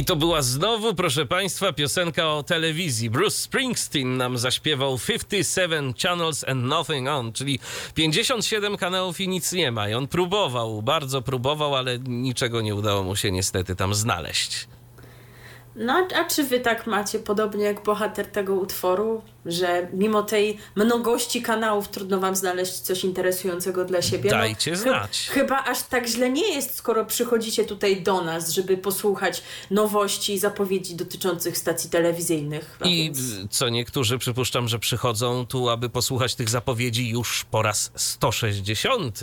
I to była znowu, proszę Państwa, piosenka o telewizji. Bruce Springsteen nam zaśpiewał 57 Channels and Nothing On, czyli 57 kanałów i nic nie ma. I on próbował, bardzo próbował, ale niczego nie udało mu się niestety tam znaleźć. No, a czy wy tak macie, podobnie jak bohater tego utworu, że mimo tej mnogości kanałów trudno wam znaleźć coś interesującego dla siebie? Dajcie no, znać. Ch chyba aż tak źle nie jest, skoro przychodzicie tutaj do nas, żeby posłuchać nowości i zapowiedzi dotyczących stacji telewizyjnych. I więc... co niektórzy przypuszczam, że przychodzą tu, aby posłuchać tych zapowiedzi już po raz 160.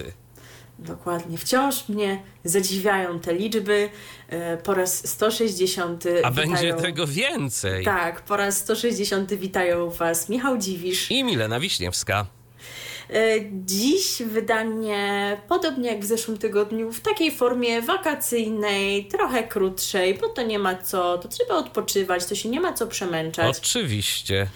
Dokładnie. Wciąż mnie zadziwiają te liczby. E, po raz 160. A witają... będzie tego więcej. Tak, po raz 160 witają Was Michał Dziwisz i Milena Wiśniewska. E, dziś wydanie, podobnie jak w zeszłym tygodniu, w takiej formie wakacyjnej, trochę krótszej, bo to nie ma co, to trzeba odpoczywać, to się nie ma co przemęczać. Oczywiście.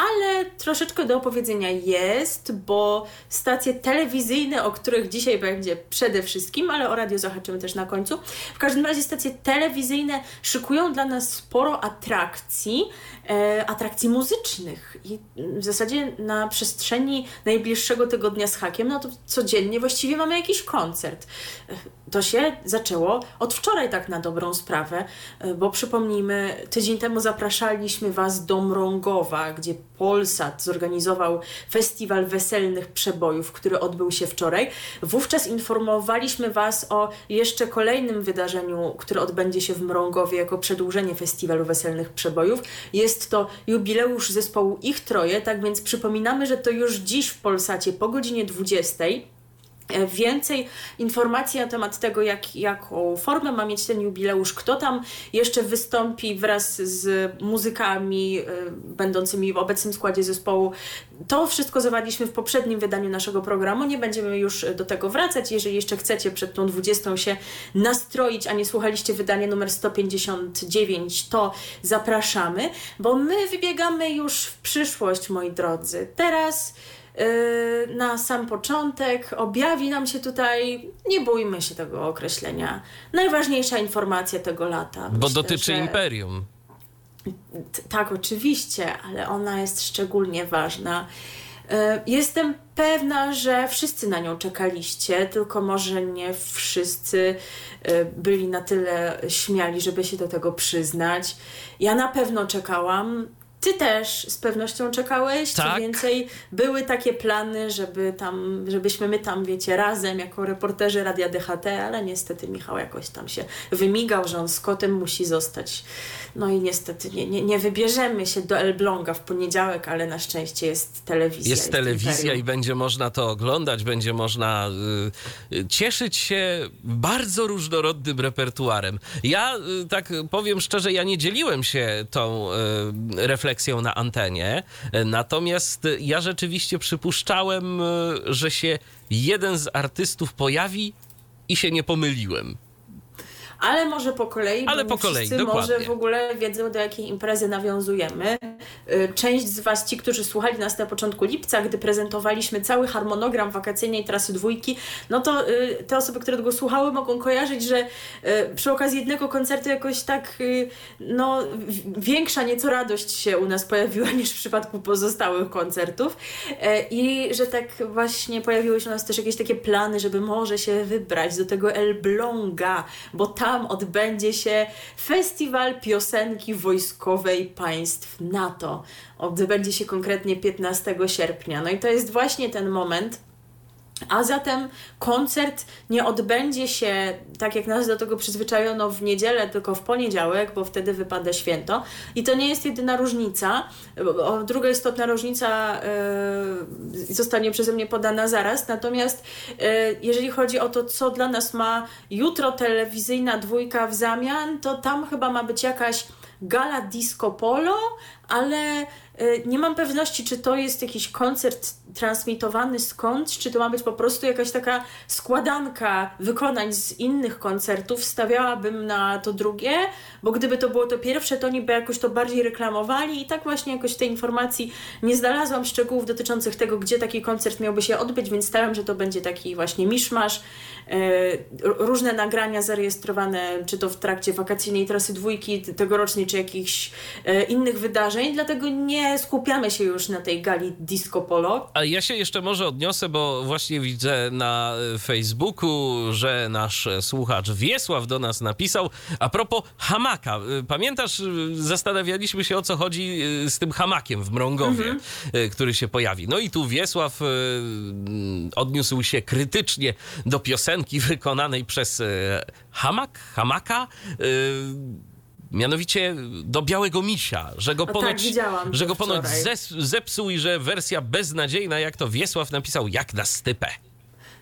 Ale troszeczkę do opowiedzenia jest, bo stacje telewizyjne, o których dzisiaj będzie przede wszystkim, ale o radio zahaczymy też na końcu. W każdym razie stacje telewizyjne szykują dla nas sporo atrakcji, atrakcji muzycznych i w zasadzie na przestrzeni najbliższego tygodnia z hakiem, no to codziennie właściwie mamy jakiś koncert. E, to się zaczęło od wczoraj tak na dobrą sprawę, e, bo przypomnijmy, tydzień temu zapraszaliśmy Was do Mrągowa, gdzie Polsat zorganizował festiwal weselnych przebojów, który odbył się wczoraj. Wówczas informowaliśmy Was o jeszcze kolejnym wydarzeniu, które odbędzie się w Mrągowie jako przedłużenie festiwalu weselnych przebojów. Jest to jubileusz zespołu Ich Troje, tak więc przypominamy, że to już dziś w Polsacie po godzinie 20 E, więcej informacji na temat tego, jak, jaką formę ma mieć ten jubileusz, kto tam jeszcze wystąpi wraz z muzykami y, będącymi w obecnym składzie zespołu. To wszystko zawarliśmy w poprzednim wydaniu naszego programu. Nie będziemy już do tego wracać. Jeżeli jeszcze chcecie przed tą 20 się nastroić, a nie słuchaliście wydania numer 159, to zapraszamy, bo my wybiegamy już w przyszłość, moi drodzy. Teraz na sam początek objawi nam się tutaj, nie bójmy się tego określenia, najważniejsza informacja tego lata. Bo Myślę, dotyczy że... imperium. Tak, oczywiście, ale ona jest szczególnie ważna. Yy, jestem pewna, że wszyscy na nią czekaliście, tylko może nie wszyscy yy, byli na tyle śmiali, żeby się do tego przyznać. Ja na pewno czekałam. Ty też z pewnością czekałeś. Tak. Co więcej, były takie plany, żeby tam, żebyśmy my tam, wiecie, razem jako reporterzy Radia DHT, ale niestety Michał jakoś tam się wymigał, że on z kotem musi zostać. No i niestety nie, nie, nie wybierzemy się do Elbląga w poniedziałek, ale na szczęście jest telewizja. Jest telewizja i będzie można to oglądać, będzie można y, cieszyć się bardzo różnorodnym repertuarem. Ja y, tak powiem szczerze, ja nie dzieliłem się tą y, refleksją refleksją na antenie. Natomiast ja rzeczywiście przypuszczałem, że się jeden z artystów pojawi i się nie pomyliłem ale może po kolei. Ale po kolei, dokładnie. może w ogóle wiedzą, do jakiej imprezy nawiązujemy. Y, część z Was, ci, którzy słuchali nas na początku lipca, gdy prezentowaliśmy cały harmonogram wakacyjnej trasy dwójki, no to y, te osoby, które tego słuchały, mogą kojarzyć, że y, przy okazji jednego koncertu jakoś tak, no, większa nieco radość się u nas pojawiła niż w przypadku pozostałych koncertów. I że tak właśnie pojawiły się u nas też jakieś takie plany, żeby może się wybrać do tego Elbląga, bo tam tam odbędzie się Festiwal Piosenki Wojskowej Państw NATO. Odbędzie się konkretnie 15 sierpnia. No i to jest właśnie ten moment, a zatem koncert nie odbędzie się tak, jak nas do tego przyzwyczajono w niedzielę, tylko w poniedziałek, bo wtedy wypada święto. I to nie jest jedyna różnica. Druga istotna różnica yy, zostanie przeze mnie podana zaraz. Natomiast yy, jeżeli chodzi o to, co dla nas ma jutro telewizyjna dwójka w zamian, to tam chyba ma być jakaś Gala Disco Polo, ale nie mam pewności, czy to jest jakiś koncert transmitowany skądś, czy to ma być po prostu jakaś taka składanka wykonań z innych koncertów. Stawiałabym na to drugie, bo gdyby to było to pierwsze, to oni by jakoś to bardziej reklamowali i tak właśnie jakoś tej informacji nie znalazłam szczegółów dotyczących tego, gdzie taki koncert miałby się odbyć, więc staram, że to będzie taki właśnie miszmasz, e, różne nagrania zarejestrowane, czy to w trakcie wakacyjnej trasy dwójki tegorocznej, czy jakichś e, innych wydarzeń, dlatego nie skupiamy się już na tej gali Disco Polo. A ja się jeszcze może odniosę, bo właśnie widzę na Facebooku, że nasz słuchacz Wiesław do nas napisał a propos hamaka. Pamiętasz, zastanawialiśmy się o co chodzi z tym hamakiem w Mrągowie, mhm. który się pojawi. No i tu Wiesław odniósł się krytycznie do piosenki wykonanej przez hamak, hamaka Mianowicie do Białego Misia, że go tak, ponoć, tak, że go ponoć zepsuł i że wersja beznadziejna, jak to Wiesław napisał, jak na stypę.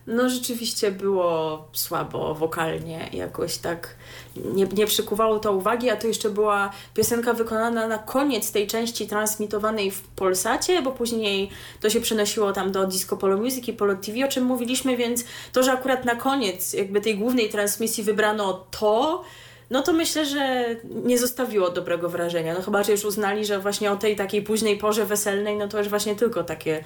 No rzeczywiście było słabo wokalnie, jakoś tak nie, nie przykuwało to uwagi, a to jeszcze była piosenka wykonana na koniec tej części transmitowanej w Polsacie, bo później to się przenosiło tam do Disco Polo Music i Polo TV, o czym mówiliśmy, więc to, że akurat na koniec jakby tej głównej transmisji wybrano to, no to myślę, że nie zostawiło dobrego wrażenia. No chyba, że już uznali, że właśnie o tej takiej późnej porze weselnej, no to już właśnie tylko takie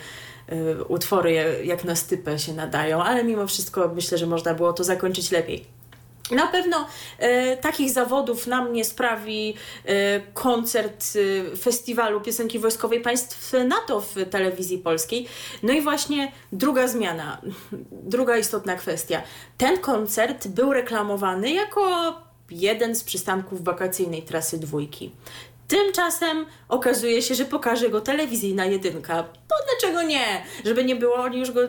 y, utwory jak na stypę się nadają, ale mimo wszystko myślę, że można było to zakończyć lepiej. Na pewno e, takich zawodów nam nie sprawi e, koncert e, festiwalu piosenki wojskowej państw NATO w telewizji polskiej. No i właśnie druga zmiana, druga istotna kwestia. Ten koncert był reklamowany jako jeden z przystanków wakacyjnej trasy dwójki. Tymczasem okazuje się, że pokaże go telewizyjna jedynka. To dlaczego nie? Żeby nie było, oni już go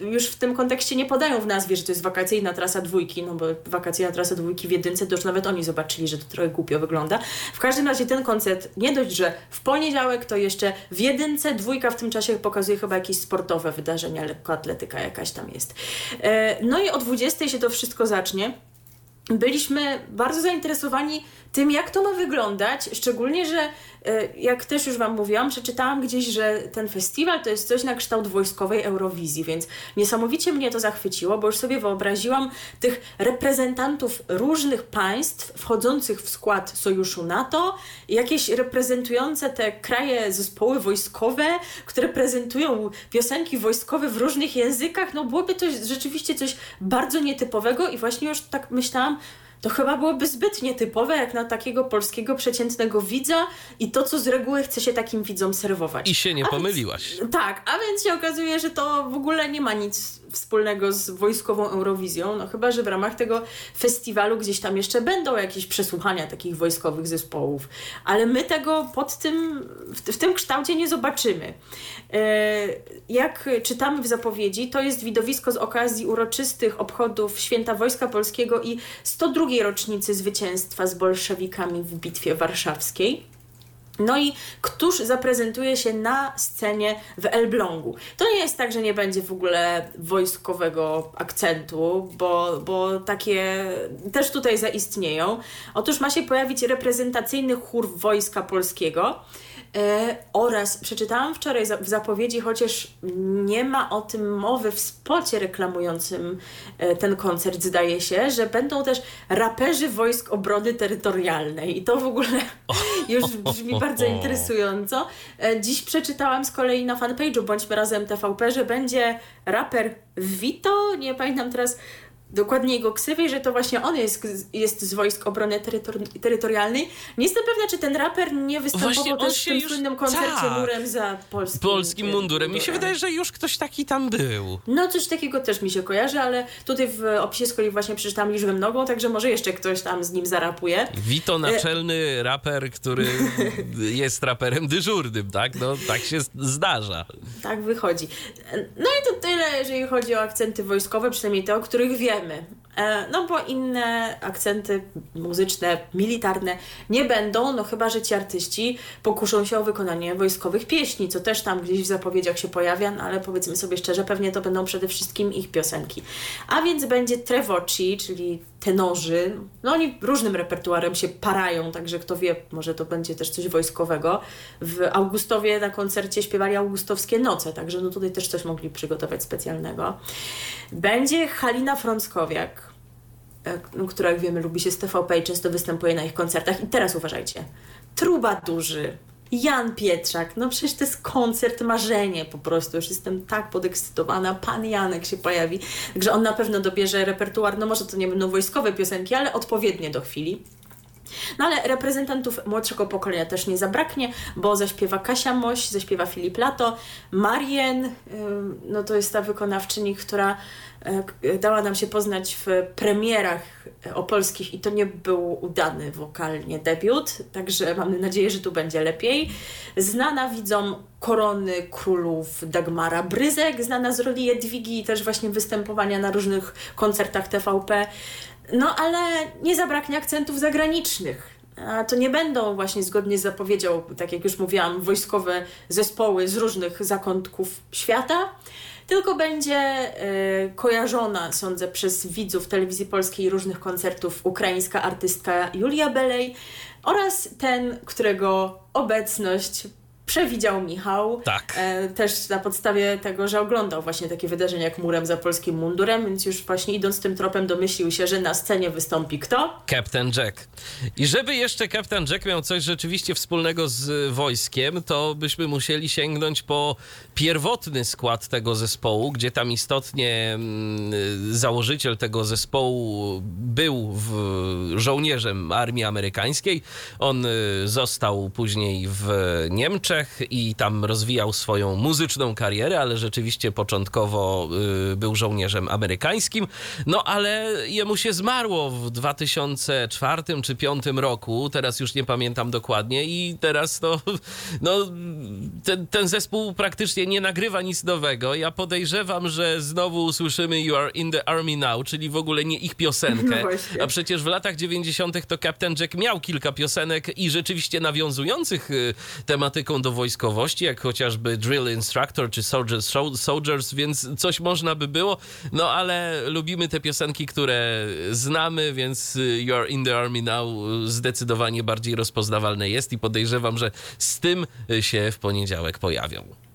już w tym kontekście nie podają w nazwie, że to jest wakacyjna trasa dwójki, no bo wakacyjna trasa dwójki w jedynce to już nawet oni zobaczyli, że to trochę głupio wygląda. W każdym razie ten koncert nie dość, że w poniedziałek to jeszcze w jedynce, dwójka w tym czasie pokazuje chyba jakieś sportowe wydarzenia, lekkoatletyka jakaś tam jest. E, no i o 20 się to wszystko zacznie byliśmy bardzo zainteresowani tym, jak to ma wyglądać, szczególnie, że e, jak też już Wam mówiłam, przeczytałam gdzieś, że ten festiwal to jest coś na kształt wojskowej Eurowizji, więc niesamowicie mnie to zachwyciło, bo już sobie wyobraziłam tych reprezentantów różnych państw wchodzących w skład sojuszu NATO, jakieś reprezentujące te kraje zespoły wojskowe, które prezentują piosenki wojskowe w różnych językach, no byłoby to rzeczywiście coś bardzo nietypowego i właśnie już tak myślałam, to chyba byłoby zbyt nietypowe jak na takiego polskiego przeciętnego widza i to, co z reguły chce się takim widzom serwować. I się nie a pomyliłaś. Więc, tak, a więc się okazuje, że to w ogóle nie ma nic wspólnego z wojskową Eurowizją, no chyba, że w ramach tego festiwalu gdzieś tam jeszcze będą jakieś przesłuchania takich wojskowych zespołów, ale my tego pod tym, w, w tym kształcie nie zobaczymy. E, jak czytamy w zapowiedzi, to jest widowisko z okazji uroczystych obchodów Święta Wojska Polskiego i 102 rocznicy zwycięstwa z bolszewikami w Bitwie Warszawskiej. No i któż zaprezentuje się na scenie w Elblągu? To nie jest tak, że nie będzie w ogóle wojskowego akcentu, bo, bo takie też tutaj zaistnieją. Otóż ma się pojawić reprezentacyjny chór Wojska Polskiego. E, oraz przeczytałam wczoraj w zapowiedzi, chociaż nie ma o tym mowy w spocie reklamującym e, ten koncert, zdaje się, że będą też raperzy wojsk obrony terytorialnej. I to w ogóle już brzmi bardzo interesująco. E, dziś przeczytałam z kolei na fanpage'u Bądźmy Razem TVP, że będzie raper Vito, nie pamiętam teraz dokładnie jego ksywie, że to właśnie on jest, jest z wojsk obrony terytor- terytorialnej. Nie jestem pewna, czy ten raper nie występował też w tym słynnym koncercie tak. murem za polskim, polskim mundurem. Mi się wydaje, że już ktoś taki tam był. No coś takiego też mi się kojarzy, ale tutaj w opisie z kolei właśnie przeczytałam liczbę mnogą, także może jeszcze ktoś tam z nim zarapuje. Wito, e, naczelny raper, który jest raperem dyżurnym, tak? No tak się zdarza. Tak wychodzi. No i to tyle, jeżeli chodzi o akcenty wojskowe, przynajmniej te, o których wiem E, no bo inne akcenty muzyczne, militarne nie będą, no chyba, że ci artyści pokuszą się o wykonanie wojskowych pieśni, co też tam gdzieś w zapowiedziach się pojawia, no ale powiedzmy sobie szczerze, pewnie to będą przede wszystkim ich piosenki. A więc będzie Trevoci, czyli tenorzy. No oni różnym repertuarem się parają, także kto wie, może to będzie też coś wojskowego. W Augustowie na koncercie śpiewali augustowskie noce, także no tutaj też coś mogli przygotować specjalnego. Będzie Halina Frąckowiak, e, no, która jak wiemy lubi się z TVP i często występuje na ich koncertach. I teraz uważajcie, truba duży, Jan Pietrzak, no przecież to jest koncert, marzenie po prostu, już jestem tak podekscytowana, pan Janek się pojawi, także on na pewno dobierze repertuar, no może to nie będą wojskowe piosenki, ale odpowiednie do chwili. No ale reprezentantów młodszego pokolenia też nie zabraknie, bo zaśpiewa Kasia Moś, zaśpiewa Filip Lato, Marien, no to jest ta wykonawczyni, która dała nam się poznać w premierach opolskich i to nie był udany wokalnie debiut, także mamy nadzieję, że tu będzie lepiej. Znana widzom korony królów Dagmara Bryzek, znana z roli Jedwigi i też właśnie występowania na różnych koncertach TVP. No ale nie zabraknie akcentów zagranicznych. A to nie będą właśnie zgodnie z zapowiedzią, tak jak już mówiłam, wojskowe zespoły z różnych zakątków świata, tylko będzie y, kojarzona, sądzę, przez widzów telewizji polskiej różnych koncertów ukraińska artystka Julia Belej oraz ten, którego obecność przewidział Michał. Tak. E, też na podstawie tego, że oglądał właśnie takie wydarzenia jak Murem za polskim mundurem, więc już właśnie idąc tym tropem domyślił się, że na scenie wystąpi kto? Captain Jack. I żeby jeszcze Captain Jack miał coś rzeczywiście wspólnego z wojskiem, to byśmy musieli sięgnąć po pierwotny skład tego zespołu, gdzie tam istotnie mm, założyciel tego zespołu był w, żołnierzem armii amerykańskiej. On y, został później w Niemczech i tam rozwijał swoją muzyczną karierę, ale rzeczywiście początkowo y, był żołnierzem amerykańskim. No ale jemu się zmarło w 2004 czy 2005 roku, teraz już nie pamiętam dokładnie i teraz no, no ten, ten zespół praktycznie nie nagrywa nic nowego. Ja podejrzewam, że znowu usłyszymy You Are In The Army Now, czyli w ogóle nie ich piosenkę. No A przecież w latach 90. to Captain Jack miał kilka piosenek i rzeczywiście nawiązujących y, tematyką do wojskowości, jak chociażby Drill Instructor czy Soldiers, Soldiers, więc coś można by było. No ale lubimy te piosenki, które znamy, więc y, You Are In The Army Now zdecydowanie bardziej rozpoznawalne jest i podejrzewam, że z tym y, się w poniedziałek pojawią.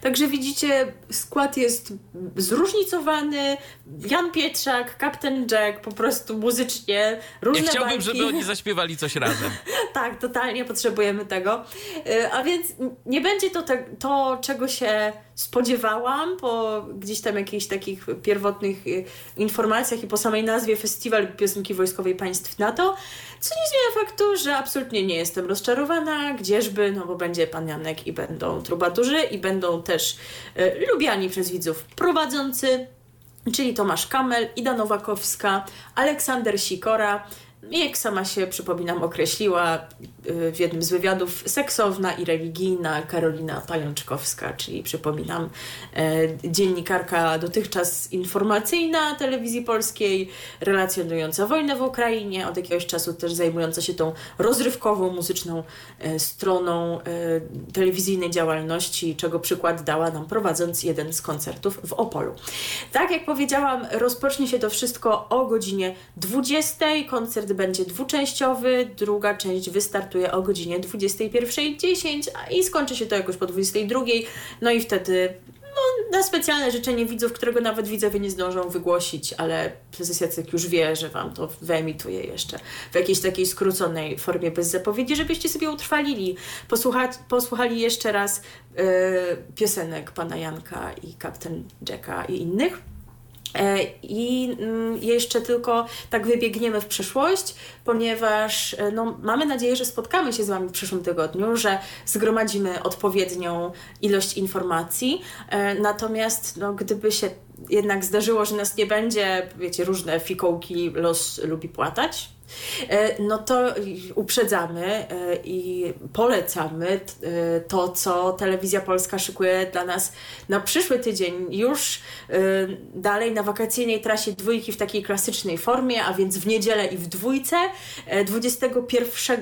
Także widzicie, skład jest zróżnicowany. Jan Pietrzak, Captain Jack, po prostu muzycznie różne Ja chciałbym, bajki. żeby oni zaśpiewali coś razem. tak, totalnie potrzebujemy tego. Y, A więc nie będzie to te, to, czego się spodziewałam po gdzieś tam jakichś takich pierwotnych y, informacjach i po samej nazwie Festiwal Piosenki Wojskowej Państw NATO, co nie zmienia faktu, że absolutnie nie jestem rozczarowana, gdzieżby, no bo będzie pan Janek i będą trubaturzy i będą też y, lubiani przez widzów prowadzący, czyli Tomasz Kamel, Ida Nowakowska, Aleksander Sikora, jak sama się, przypominam, określiła w jednym z wywiadów, seksowna i religijna Karolina Pajączkowska, czyli przypominam, e, dziennikarka dotychczas informacyjna telewizji polskiej, relacjonująca wojnę w Ukrainie, od jakiegoś czasu też zajmująca się tą rozrywkową, muzyczną e, stroną telewizyjnej działalności, czego przykład dała nam prowadząc jeden z koncertów w Opolu. Tak jak powiedziałam, rozpocznie się to wszystko o godzinie 20. Koncert będzie dwuczęściowy, druga część wystartuje o godzinie 21.10 a i skończy się to jakoś po 22.00. No i wtedy no, na specjalne życzenie widzów, którego nawet widzowie nie zdążą wygłosić, ale prezes Jacek już wie, że Wam to wyemituje jeszcze w jakiejś takiej skróconej formie bez zapowiedzi, żebyście sobie utrwalili, posłuchali jeszcze raz yy, piosenek pana Janka i Captain Jacka i innych. E, I mm, jeszcze tylko tak wybiegniemy w przyszłość, ponieważ e, no, mamy nadzieję, że spotkamy się z Wami w przyszłym tygodniu, że zgromadzimy odpowiednią ilość informacji. E, Natomiast no, gdyby się jednak zdarzyło, że nas nie będzie, wiecie, różne fikołki los lubi płatać, no to uprzedzamy e, i polecamy e, to, co Telewizja Polska szykuje dla nas na przyszły tydzień, już dalej na wakacyjnej trasie dwójki w takiej klasycznej formie, a więc w niedzielę i w dwójce. 21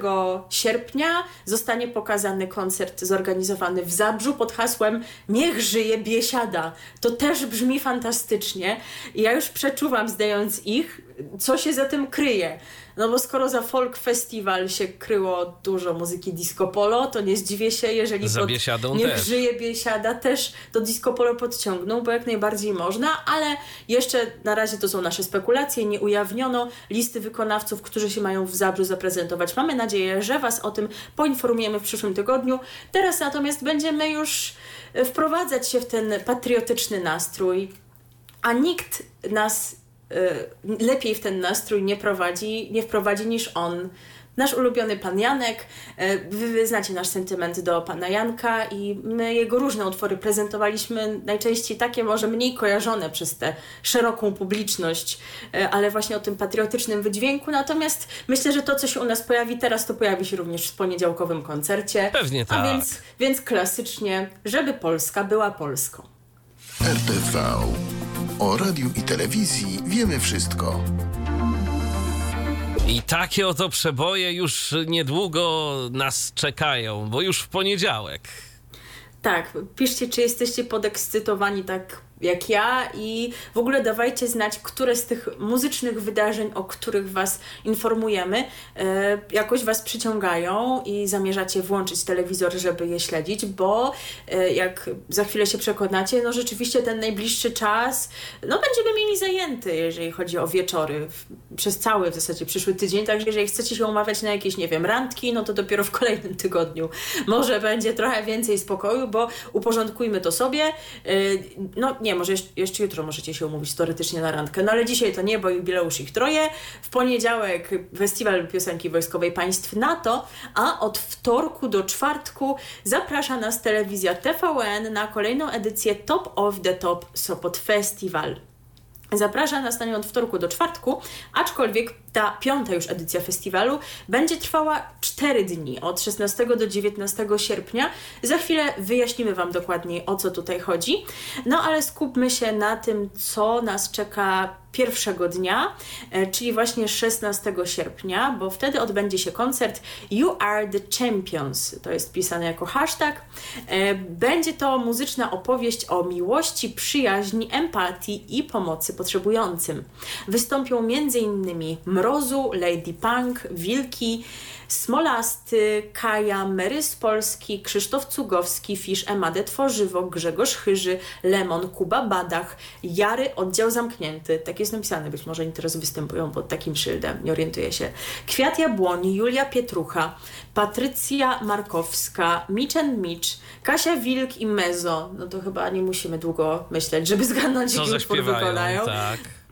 sierpnia zostanie pokazany koncert zorganizowany w Zabrzu pod hasłem Niech żyje Biesiada. To też brzmi fantastycznie ja już przeczuwam, zdając ich, co się za tym kryje. No bo skoro za folk festiwal się kryło dużo muzyki disco polo, to nie zdziwię się, jeżeli za pod Niech też. żyje biesiada też to disco polo podciągnął, bo jak najbardziej można, ale jeszcze na razie to są nasze spekulacje, nie ujawniono listy wykonawców, którzy się mają w Zabrzu zaprezentować. Mamy nadzieję, że Was o tym poinformujemy w przyszłym tygodniu. Teraz natomiast będziemy już e, wprowadzać się w ten patriotyczny nastrój, a nikt nas lepiej w ten nastrój nie prowadzi, nie wprowadzi niż on. Nasz ulubiony pan Janek, y, wy, wy znacie nasz sentyment do pana Janka i my jego różne utwory prezentowaliśmy, najczęściej takie może mniej kojarzone przez tę szeroką publiczność, y, ale właśnie o tym patriotycznym wydźwięku. Natomiast myślę, że to, co się u nas pojawi teraz, to pojawi się również w poniedziałkowym koncercie. Pewnie A tak. więc, więc klasycznie, żeby Polska była Polską. RTV. O radiu i telewizji wiemy wszystko. I takie oto przeboje już niedługo nas czekają, bo już w poniedziałek. Tak, piszcie, czy jesteście podekscytowani tak jak ja i w ogóle dawajcie znać, które z tych muzycznych wydarzeń, o których Was informujemy, e, jakoś Was przyciągają i zamierzacie włączyć telewizor, żeby je śledzić, bo e, jak za chwilę się przekonacie, no rzeczywiście ten najbliższy czas, no będziemy mieli zajęty, jeżeli chodzi o wieczory, przez cały w zasadzie przyszły tydzień, także jeżeli chcecie się umawiać na jakieś, nie wiem, randki, no to dopiero w kolejnym tygodniu może będzie trochę więcej spokoju, bo uporządkujmy to sobie, y, no nie, może jeszcze, jutro możecie się umówić teoretycznie na randkę, no ale dzisiaj to nie, bo jubileusz ich troje. W poniedziałek Festiwal Piosenki Wojskowej Państw NATO, a od wtorku do czwartku zaprasza nas telewizja TVN na kolejną edycję Top of the Top Sopot Festival. Zaprasza nas na nią od wtorku do czwartku, aczkolwiek ta piąta już edycja festiwalu będzie trwała 4 dni, od 16 do 19 sierpnia. Za chwilę wyjaśnimy Wam dokładniej o co tutaj chodzi. No ale skupmy się na tym, co nas czeka pierwszego dnia, e, czyli właśnie 16 sierpnia, bo wtedy odbędzie się koncert You Are the Champions. To jest pisane jako hashtag. E, Będzie to muzyczna opowieść o miłości, przyjaźni, empatii i pomocy potrzebującym. Wystąpią m.in. Mrozu, Lady Punk, Wilki, Smolasty, Kaja, Mary z Polski, Krzysztof Cugowski, Fisz, Emadę Tworzywo, Grzegorz Chyży, Lemon, Kuba Badach, Jary, Oddział Zamknięty. Tak jest napisane, być może oni teraz występują pod takim szyldem, nie orientuję się. Kwiat Jabłoni, Julia Pietrucha, Patrycja Markowska, Mitch and Mitch, Kasia Wilk i Mezo. No to chyba nie musimy długo myśleć, żeby zgadnąć, jaki utwór wykonają. tak.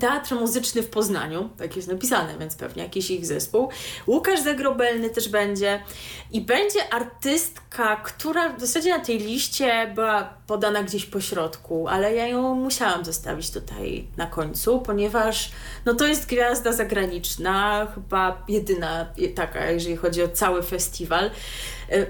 Teatr Muzyczny w Poznaniu, tak jest napisane, więc pewnie jakiś ich zespół. Łukasz Zagrobelny też będzie. I będzie artystka, która w zasadzie na tej liście była podana gdzieś po środku, ale ja ją musiałam zostawić tutaj na końcu, ponieważ no to jest gwiazda zagraniczna, chyba jedyna taka, jeżeli chodzi o cały festiwal.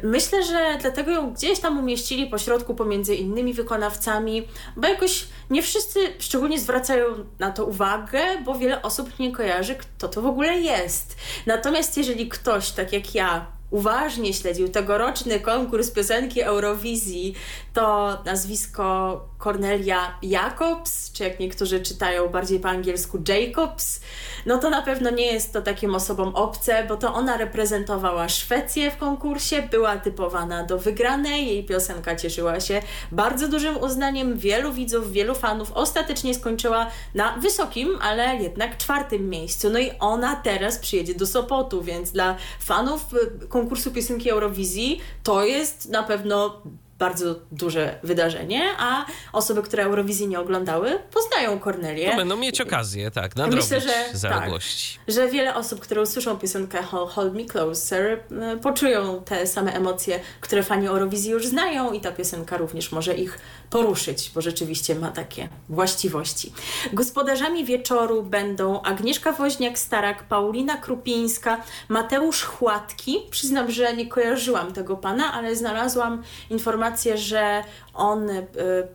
Myślę, że dlatego ją gdzieś tam umieścili po środku pomiędzy innymi wykonawcami, bo jakoś nie wszyscy szczególnie zwracają na to uwagę, bo wiele osób nie kojarzy, kto to w ogóle jest. Natomiast jeżeli ktoś, tak jak ja, uważnie śledził tegoroczny konkurs piosenki Eurowizji, to nazwisko Cornelia Jacobs, czy jak niektórzy czytają bardziej po angielsku Jacobs, no to na pewno nie jest to takim osobom obce, bo to ona reprezentowała Szwecję w konkursie, była typowana do wygranej, jej piosenka cieszyła się bardzo dużym uznaniem wielu widzów, wielu fanów. Ostatecznie skończyła na wysokim, ale jednak czwartym miejscu. No i ona teraz przyjedzie do Sopotu, więc dla fanów y, konkursu piosenki Eurowizji to jest na pewno bardzo duże wydarzenie, a osoby, które Eurowizji nie oglądały, poznają Kornelię. To będą mieć okazję, tak, nadrobić Myślę, że zaległości. Tak, że wiele osób, które usłyszą piosenkę Hold, Me Closer, y, poczują te same emocje, które fani Eurowizji już znają i ta piosenka również może ich poruszyć, bo rzeczywiście ma takie właściwości. Gospodarzami wieczoru będą Agnieszka Woźniak-Starak, Paulina Krupińska, Mateusz Chłatki. Przyznam, że nie kojarzyłam tego pana, ale znalazłam informację, że on y,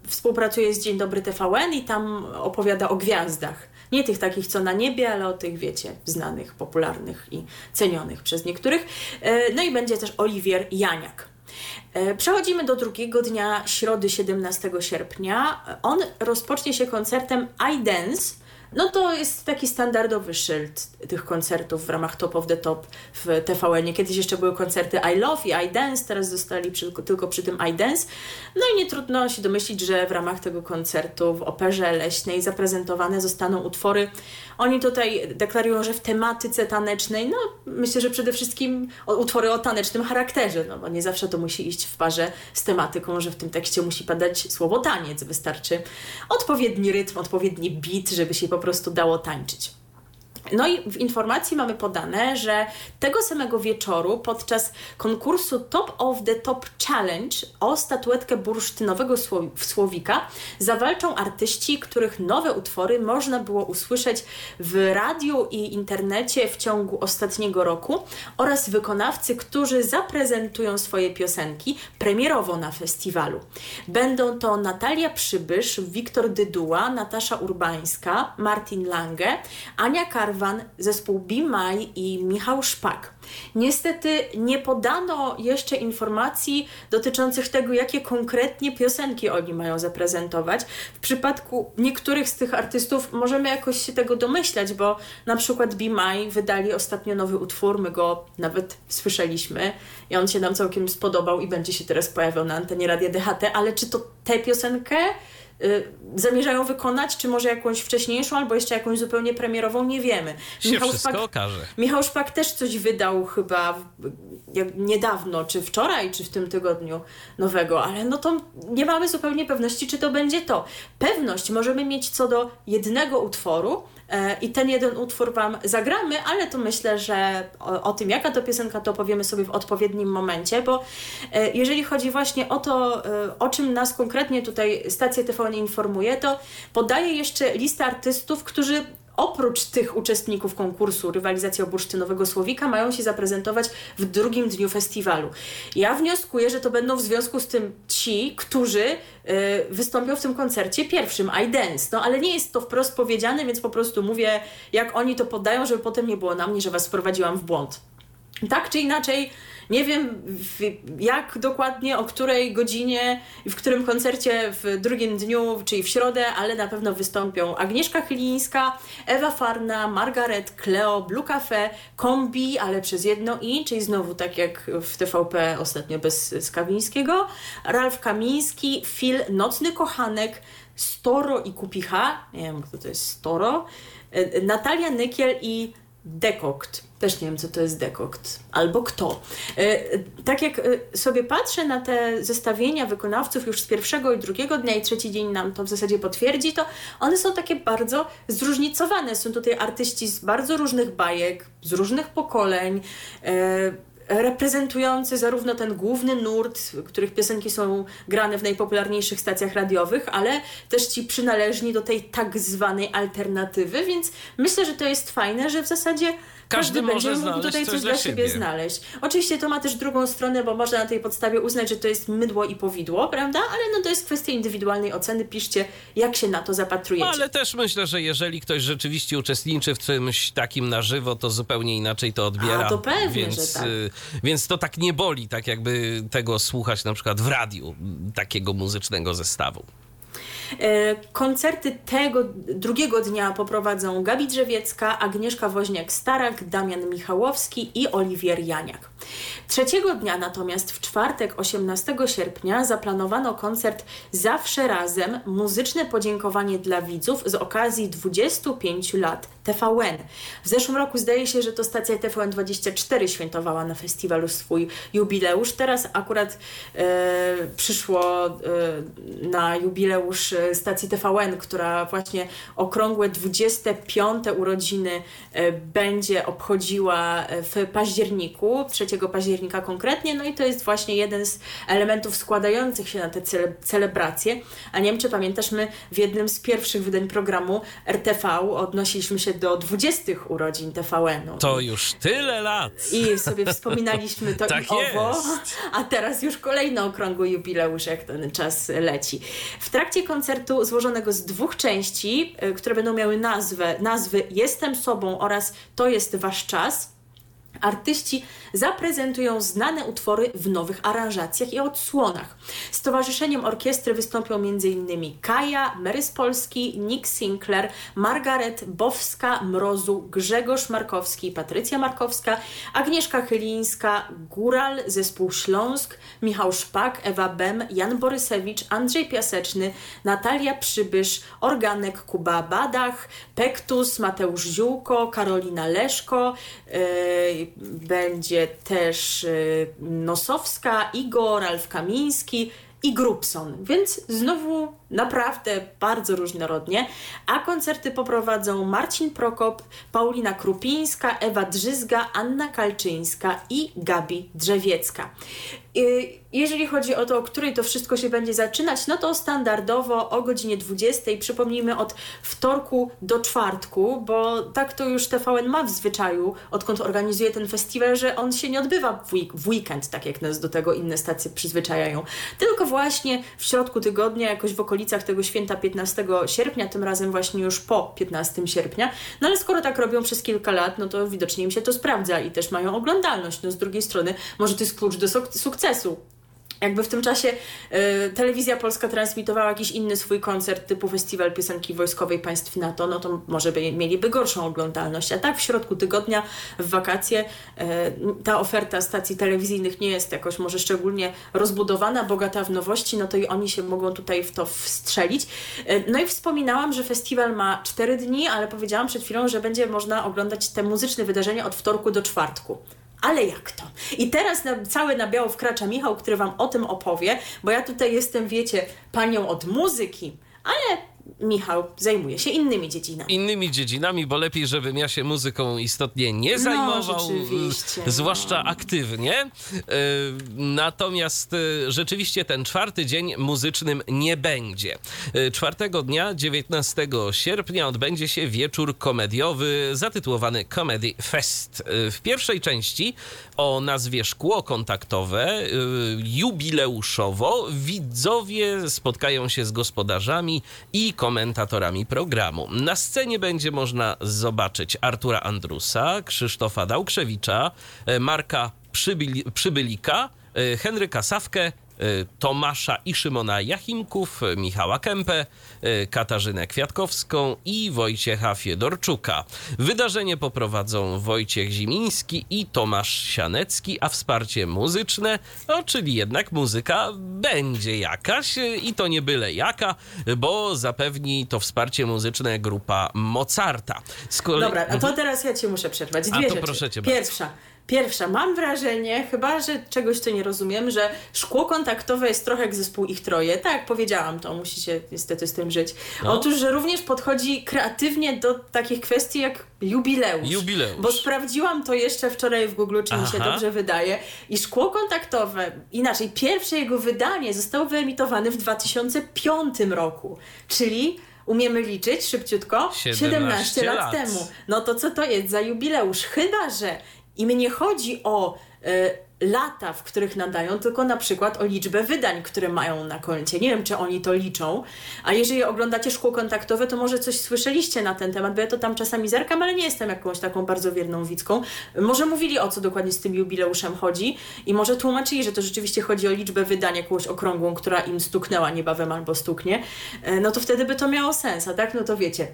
współpracuje z Dzień Dobry TVN i tam opowiada o gwiazdach. Nie tych takich, co na niebie, ale o tych, wiecie, znanych, popularnych i cenionych przez niektórych. E, No i będzie też Oliwier Janiak. E, Przechodzimy do drugiego dnia, środy 17 sierpnia. On rozpocznie się koncertem I Dance no to jest taki standardowy szyld tych koncertów w ramach Top of the Top w TVN. Kiedyś jeszcze były koncerty I Love i I Dance, teraz zostali przy, tylko przy tym I Dance. No i nie trudno się domyślić, że w ramach tego koncertu w Operze Leśnej zaprezentowane zostaną utwory. Oni tutaj deklarują, że w tematyce tanecznej, no myślę, że przede wszystkim utwory o tanecznym charakterze, no bo nie zawsze to musi iść w parze z tematyką, że w tym tekście musi padać słowo taniec. Wystarczy odpowiedni rytm, odpowiedni beat, żeby się po prostu dało tańczyć. No i w informacji mamy podane, że tego samego wieczoru podczas konkursu Top of the Top Challenge o statuetkę bursztynowego słowika zawalczą artyści, których nowe utwory można było usłyszeć w radiu i internecie w ciągu ostatniego roku oraz wykonawcy, którzy zaprezentują swoje piosenki premierowo na festiwalu. Będą to Natalia Przybysz, Wiktor Dyduła, Natasza Urbańska, Martin Lange, Ania Karwa, zespół Be My i Michał Szpak. Niestety nie podano jeszcze informacji dotyczących tego, jakie konkretnie piosenki oni mają zaprezentować. W przypadku niektórych z tych artystów możemy jakoś się tego domyślać, bo na przykład My wydali ostatnio nowy utwór, my go nawet słyszeliśmy i on się nam całkiem spodobał i będzie się teraz pojawiał na antenie Radia DHT, ale czy to tę piosenkę zamierzają wykonać, czy może jakąś wcześniejszą, albo jeszcze jakąś zupełnie premierową, nie wiemy. Się Michał wszystko Szpak, okaże. Michał Szpak też coś wydał chyba niedawno, czy wczoraj, czy w tym tygodniu nowego, ale no to nie mamy zupełnie pewności, czy to będzie to. Pewność możemy mieć co do jednego utworu, I ten jeden utwór Wam zagramy, ale to myślę, że o, o, tym, jaka to piosenka, to powiemy sobie w odpowiednim momencie, bo e, jeżeli chodzi właśnie o to, e, o czym nas konkretnie tutaj stacja TVN informuje, to podaje jeszcze listę artystów, którzy oprócz tych uczestników konkursu rywalizacji o bursztynowego słowika mają się zaprezentować w drugim dniu festiwalu. Ja wnioskuję, że to będą w związku z tym ci, którzy y, wystąpią w tym koncercie pierwszym, I Dance. No ale nie jest to wprost powiedziane, więc po prostu mówię, jak oni to podają, żeby potem nie było na mnie, że was wprowadziłam w błąd. Tak czy inaczej, nie wiem jak dokładnie, o której godzinie w którym koncercie w drugim dniu, czyli w środę, ale na pewno wystąpią Agnieszka Chylińska, Ewa Farna, Margaret, Cleo, Blue Cafe, Kombi, ale przez jedno i, czyli znowu tak jak w TVP ostatnio bez Skawińskiego, Ralf Kamiński, Phil, Nocny Kochanek, Storo i Kupicha, nie wiem kto to jest Storo, e, Natalia Nykiel i Dekokt. Też nie wiem, co to jest dekokt. Albo kto. E, tak jak e, sobie patrzę na te zestawienia wykonawców już z pierwszego i drugiego dnia i trzeci dzień nam to w zasadzie potwierdzi, to one są takie bardzo zróżnicowane. Są tutaj artyści z bardzo różnych bajek, z różnych pokoleń e, reprezentujący zarówno ten główny nurt, których piosenki są grane w najpopularniejszych stacjach radiowych, ale też ci przynależni do tej tak zwanej alternatywy, więc myślę, że to jest fajne, że w zasadzie każdy, będzie mógł tutaj coś, coś dla siebie. siebie znaleźć. Oczywiście to ma też drugą stronę, bo można na tej podstawie uznać, że to jest mydło i powidło, prawda? Ale no to jest kwestia indywidualnej oceny. Piszcie, jak się na to zapatrujecie. No, ale też myślę, że jeżeli ktoś rzeczywiście uczestniczy w czymś takim na żywo, to zupełnie inaczej to odbiera. A, to pewnie, więc, że tak. Y, więc to tak nie boli, tak jakby tego słuchać na przykład w radiu, takiego muzycznego zestawu. E, koncerty tego drugiego dnia poprowadzą Gabi Drzewiecka, Agnieszka Woźniak-Starak, Damian Michałowski i Oliwier Janiak. Trzeciego dnia natomiast w czwartek 18 sierpnia zaplanowano koncert Zawsze Razem, muzyczne podziękowanie dla widzów z okazji 25 lat TVN. W zeszłym roku zdaje się, że to stacja TVN24 świętowała na festiwalu swój jubileusz. Teraz akurat e, przyszło e, na jubileusz stacji TVN, która właśnie okrągłe 25 urodziny e, będzie obchodziła w październiku, 3 października konkretnie, no i to jest właśnie jeden z elementów składających się na te cele, celebracje. A nie wiem, czy pamiętasz, my w jednym z pierwszych wydań programu RTV odnosiliśmy się do 20 urodzin TVN-u. To już tyle lat! I sobie wspominaliśmy to tak i owo, a teraz już kolejny okrągły jubileusz, jak ten czas leci. W trakcie koncertu złożonego z dwóch części, y, które będą miały nazwę, nazwy Jestem sobą oraz To jest wasz czas, Artyści zaprezentują znane utwory w nowych aranżacjach i odsłonach. Z towarzyszeniem orkiestry wystąpią m.in. Kaja, Mary z Polski, Nick Sinclair, Margaret Bowska, Mrozu, Grzegorz Markowski, Patrycja Markowska, Agnieszka Chylińska, Góral, Zespół Śląsk, Michał Szpak, Ewa Bem, Jan Borysewicz, Andrzej Piaseczny, Natalia Przybysz, Organek Kuba Badach, Pektus, Mateusz Ziółko, Karolina Leszko, yy, będzie też y, Nosowska, Igor, Ralf Kamiński i Grubson, więc znowu naprawdę bardzo różnorodnie, a koncerty poprowadzą Marcin Prokop, Paulina Krupińska, Ewa Drzyzga, Anna Kalczyńska i Gabi Drzewiecka. Jeżeli chodzi o to, o której to wszystko się będzie zaczynać, no to standardowo o godzinie 20, przypomnijmy od wtorku do czwartku, bo tak to już TVN ma w zwyczaju, odkąd organizuje ten festiwal, że on się nie odbywa w weekend, tak jak nas do tego inne stacje przyzwyczajają, tylko właśnie w środku tygodnia, jakoś w okolicach tego święta 15 sierpnia, tym razem właśnie już po 15 sierpnia, no ale skoro tak robią przez kilka lat, no to widocznie im się to sprawdza i też mają oglądalność, no z drugiej strony może to jest klucz do sukcesu jakby w tym czasie y, telewizja polska transmitowała jakiś inny swój koncert typu Festiwal Piosenki Wojskowej Państw NATO, no to może by, mieliby gorszą oglądalność. A tak w środku tygodnia, w wakacje, y, ta oferta stacji telewizyjnych nie jest jakoś może szczególnie rozbudowana, bogata w nowości, no to i oni się mogą tutaj w to wstrzelić. Y, no i wspominałam, że festiwal ma cztery dni, ale powiedziałam przed chwilą, że będzie można oglądać te muzyczne wydarzenia od wtorku do czwartku. Ale jak to? I teraz na, cały na biało wkracza Michał, który Wam o tym opowie, bo ja tutaj jestem, wiecie, panią od muzyki, ale Michał zajmuje się innymi dziedzinami. Innymi dziedzinami, bo lepiej, żebym ja się muzyką istotnie nie No, zajmował, y, zwłaszcza aktywnie. Y, Natomiast y, rzeczywiście ten czwarty dzień muzycznym nie będzie. Czwartego dnia, 19 sierpnia, odbędzie się wieczór komediowy zatytułowany Comedy Fest. W pierwszej części o nazwie Szkło Kontaktowe jubileuszowo widzowie spotkają się z gospodarzami i komentatorami programu. Na scenie będzie można zobaczyć Artura Andrusa, Krzysztofa Dałkrzewicza, e, Marka Przybyli, Przybylika, e, Henryka Sawkę, Tomasza i Szymona Jachimków, Michała Kępę, e, Katarzynę Kwiatkowską i Wojciecha Fiedorczuka. Wydarzenie poprowadzą Wojciech Zimiński i Tomasz Sianecki, a wsparcie muzyczne, no czyli jednak muzyka będzie jakaś i to nie byle jaka, bo zapewni to wsparcie muzyczne grupa Mozarta. Kolei- Dobra, a to teraz ja Cię muszę przerwać. Dwie A to rzeczy. proszę cię bardzo. Pierwsza. Mam wrażenie, chyba że czegoś tu nie rozumiem, że szkło kontaktowe jest trochę jak zespół ich troje. Tak, powiedziałam to, musicie niestety z tym żyć. No. Otóż, że również podchodzi kreatywnie do takich kwestii jak jubileusz. Jubileusz. Bo sprawdziłam to jeszcze wczoraj w Google, czy mi się Aha. dobrze wydaje. I szkło kontaktowe, inaczej, pierwsze jego wydanie zostało wyemitowane w 2005 roku. Czyli umiemy liczyć szybciutko? 17 lat, lat. temu. No to co to jest za jubileusz? Chyba, że im nie chodzi o e, lata, w których nadają, tylko na przykład o liczbę wydań, które mają na koncie. Nie wiem, czy oni to liczą. A jeżeli oglądacie szkło kontaktowe, to może coś słyszeliście na ten temat, bo ja to tam czasami zerkam, ale nie jestem jakąś taką bardzo wierną widzką. Może mówili o co dokładnie z tym jubileuszem chodzi i może tłumaczyli, że to rzeczywiście chodzi o liczbę wydań jakąś okrągłą, która im stuknęła niebawem albo stuknie. E, No to wtedy by to miało sens, a tak? No to wiecie.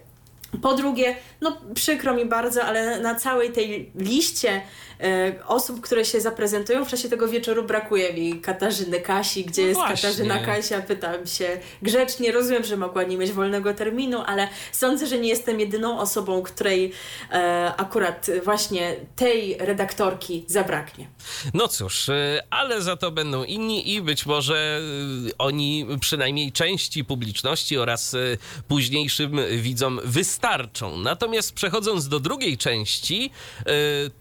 Po drugie, no przykro mi bardzo, ale na całej tej liście e, osób, które się zaprezentują w czasie tego wieczoru brakuje mi Katarzyny Kasi. Gdzie No jest właśnie. Katarzyna Kasia? Pytam się grzecznie. Rozumiem, że mogła nie mieć wolnego terminu, ale sądzę, że nie jestem jedyną osobą, której e, akurat właśnie tej redaktorki zabraknie. No cóż, y, ale za to będą inni i być może oni przynajmniej części publiczności oraz późniejszym widzom wystarczą. Natomiast przechodząc do drugiej części, y,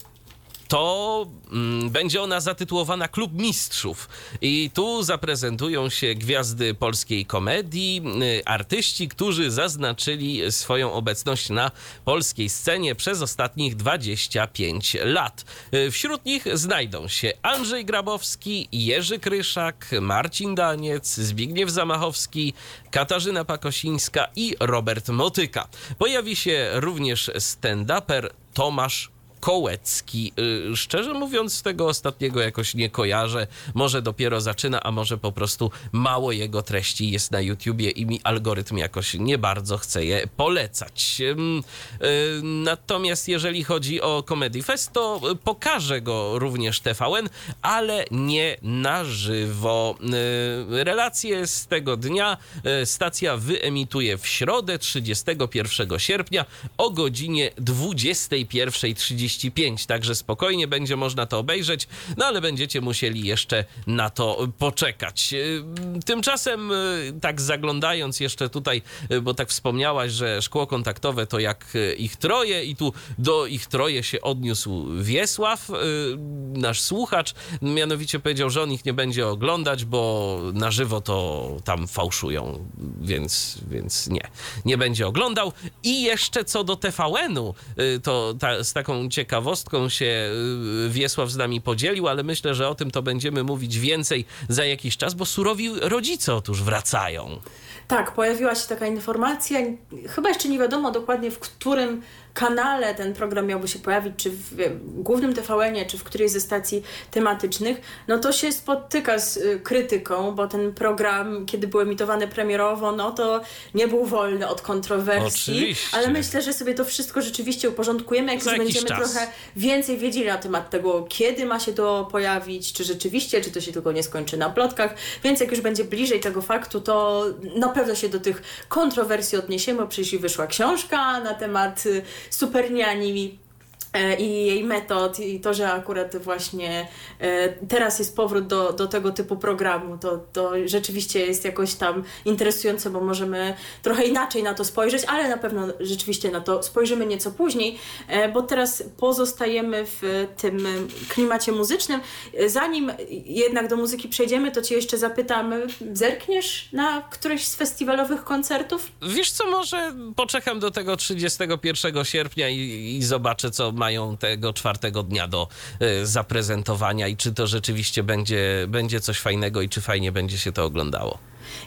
to mm, będzie ona zatytułowana Klub Mistrzów. I tu zaprezentują się gwiazdy polskiej komedii, y, artyści, którzy zaznaczyli swoją obecność na polskiej scenie przez ostatnich 25 lat. Y, Wśród nich znajdą się Andrzej Grabowski, Jerzy Kryszak, Marcin Daniec, Zbigniew Zamachowski, Katarzyna Pakosińska i Robert Motyka. Pojawi się również stand-uper Tomasz Kołecki. Y, Szczerze mówiąc, tego ostatniego jakoś nie kojarzę. Może dopiero zaczyna, a może po prostu mało jego treści jest na YouTubie i mi algorytm jakoś nie bardzo chce je polecać. Y, Natomiast jeżeli chodzi o Comedy Fest, to pokaże go również TVN, ale nie na żywo. Y, Relacje z tego dnia stacja wyemituje w środę 31 sierpnia o godzinie 21.35, także spokojnie będzie można to obejrzeć, no ale będziecie musieli jeszcze na to poczekać. Y, Tymczasem, y, tak zaglądając jeszcze tutaj, y, bo tak wspomniałaś, że szkło kontaktowe to jak ich troje i tu do ich troje się odniósł Wiesław, nasz słuchacz, mianowicie powiedział, że on ich nie będzie oglądać, bo na żywo to tam fałszują, więc, więc nie, nie będzie oglądał. I jeszcze co do TVN-u, to ta, z taką ciekawostką się y, Wiesław z nami podzielił, ale myślę, że o tym to będziemy mówić więcej za jakiś czas, bo surowi rodzice otóż wracają. Tak, pojawiła się taka informacja, chyba jeszcze nie wiadomo dokładnie w którym kanale ten program miałby się pojawić, czy w głównym TVN-ie, czy w którejś ze stacji tematycznych, no to się spotyka z y, krytyką, bo ten program, kiedy był emitowany premierowo, no to nie był wolny od kontrowersji, Oczywiście. ale myślę, że sobie to wszystko rzeczywiście uporządkujemy, jak już będziemy czas. trochę więcej wiedzieli na temat tego, kiedy ma się to pojawić, czy rzeczywiście, czy to się tylko nie skończy na plotkach, więc jak już będzie bliżej tego faktu, to na pewno się do tych kontrowersji odniesiemy, przecież i wyszła książka na temat y, superniani e, i jej metod i to, że akurat właśnie e, teraz jest powrót do, do tego typu programu, to, to rzeczywiście jest jakoś tam interesujące, bo możemy trochę inaczej na to spojrzeć, ale na pewno rzeczywiście na to spojrzymy nieco później, e, bo teraz pozostajemy w tym klimacie muzycznym. E, Zanim jednak do muzyki przejdziemy, to Cię jeszcze zapytam, zerkniesz na któryś z festiwalowych koncertów? Wiesz co, może poczekam do tego 31 sierpnia i, i zobaczę, co mają tego czwartego dnia do y, zaprezentowania i czy to rzeczywiście będzie, będzie coś fajnego i czy fajnie będzie się to oglądało.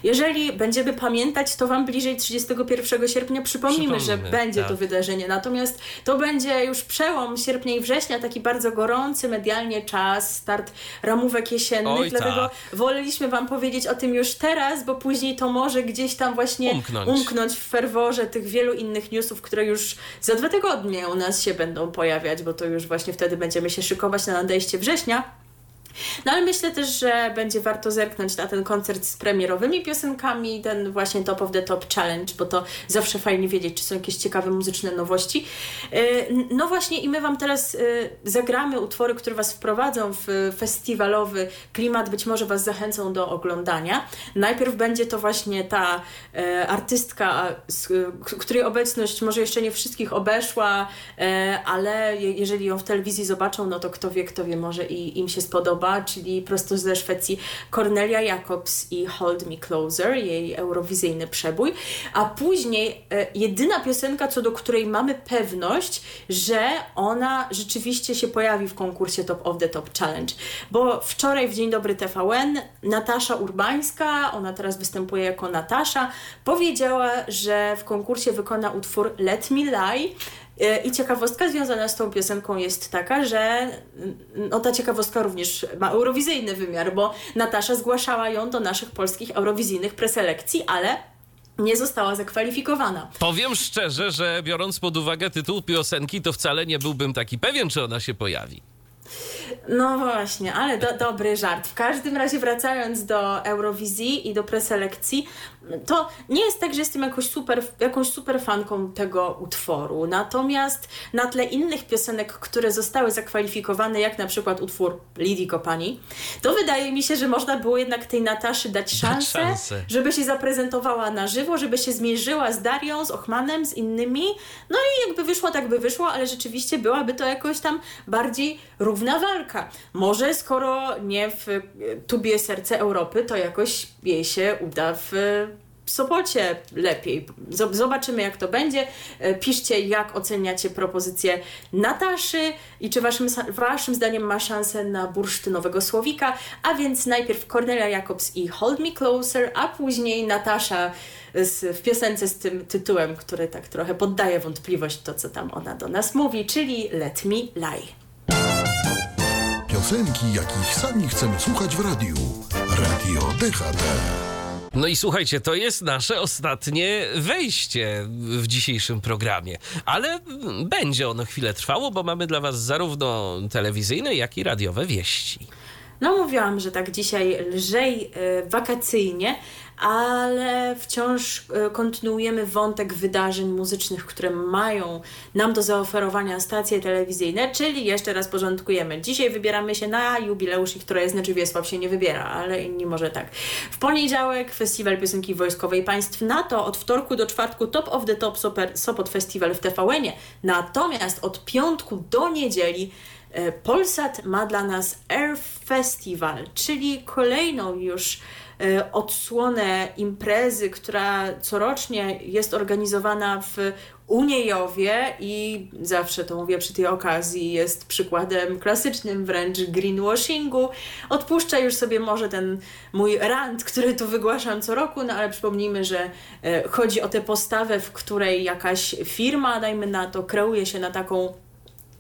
Jeżeli będziemy pamiętać, to Wam bliżej 31 sierpnia przypomnimy, że będzie tak. to wydarzenie. Natomiast to będzie już przełom sierpnia i września, taki bardzo gorący medialnie czas, start ramówek jesiennych. Oj, dlatego tak. woleliśmy Wam powiedzieć o tym już teraz, bo później to może gdzieś tam właśnie Umknąć. umknąć w ferworze tych wielu innych newsów, które już za dwa tygodnie u nas się będą pojawiać, bo to już właśnie wtedy będziemy się szykować na nadejście września. No ale myślę też, że będzie warto zerknąć na ten koncert z premierowymi piosenkami, ten właśnie Top of the Top Challenge, bo to zawsze fajnie wiedzieć, czy są jakieś ciekawe muzyczne nowości. Yy, No właśnie i my Wam teraz yy, zagramy utwory, które Was wprowadzą w festiwalowy klimat, być może Was zachęcą do oglądania. Najpierw będzie to właśnie ta e, artystka, której obecność może jeszcze nie wszystkich obeszła, ale je, jeżeli ją w telewizji zobaczą, no to kto wie, kto wie, może i im się spodoba, czyli prosto ze Szwecji Cornelia Jacobs i Hold Me Closer, jej eurowizyjny przebój, a później e, jedyna piosenka, co do której mamy pewność, że ona rzeczywiście się pojawi w konkursie Top of the Top Challenge, bo wczoraj w Dzień Dobry TVN Natasza Urbańska, ona teraz występuje jako Natasza, powiedziała, że w konkursie wykona utwór Let Me Lie, I ciekawostka związana z tą piosenką jest taka, że no, ta ciekawostka również ma eurowizyjny wymiar, bo Natasza zgłaszała ją do naszych polskich eurowizyjnych preselekcji, ale nie została zakwalifikowana. Powiem szczerze, że biorąc pod uwagę tytuł piosenki, to wcale nie byłbym taki pewien, czy ona się pojawi. No właśnie, ale do, dobry żart. W każdym razie wracając do Eurowizji i do preselekcji, to nie jest tak, że jestem jakąś super, jakąś super fanką tego utworu. Natomiast na tle innych piosenek, które zostały zakwalifikowane, jak na przykład utwór Lidii Kopani, to wydaje mi się, że można było jednak tej Nataszy dać szansę, szansę. żeby się zaprezentowała na żywo, żeby się zmierzyła z Darią, z Ochmanem, z innymi. No i jakby wyszło, tak by wyszło, ale rzeczywiście byłaby to jakoś tam bardziej równa walka. Może skoro nie w e, tubie serce Europy, to jakoś jej się uda w w Sopocie lepiej. Zobaczymy, jak to będzie. E, piszcie, jak oceniacie propozycję Nataszy i czy waszym, waszym zdaniem ma szansę na bursztynowego słowika. A więc najpierw Cornelia Jacobs i Hold Me Closer, a później Natasza z, w piosence z tym tytułem, który tak trochę poddaje wątpliwość to, co tam ona do nas mówi, czyli Let Me Lie. Piosenki, jakich sami chcemy słuchać w radiu. Radio DHT. No i słuchajcie, to jest nasze ostatnie wejście w dzisiejszym programie, ale będzie ono chwilę trwało, bo mamy dla Was zarówno telewizyjne, jak i radiowe wieści. No mówiłam, że tak dzisiaj lżej y, wakacyjnie, ale wciąż e, kontynuujemy wątek wydarzeń muzycznych, które mają nam do zaoferowania stacje telewizyjne, czyli jeszcze raz porządkujemy. Dzisiaj wybieramy się na jubileusz, i jest znaczy Wiesław się nie wybiera, ale inni może tak. W poniedziałek Festiwal Piosenki Wojskowej Państw NATO, od wtorku do czwartku Top of the Top Super, Sopot Festiwal w TVN-ie, natomiast od piątku do niedzieli e, Polsat ma dla nas Air Festival, czyli kolejną już odsłonę imprezy, która corocznie jest organizowana w Uniejowie i zawsze to mówię przy tej okazji, jest przykładem klasycznym wręcz greenwashingu. Odpuszczę już sobie może ten mój rant, który tu wygłaszam co roku, no ale przypomnijmy, że e, chodzi o tę postawę, w której jakaś firma, dajmy na to, kreuje się na taką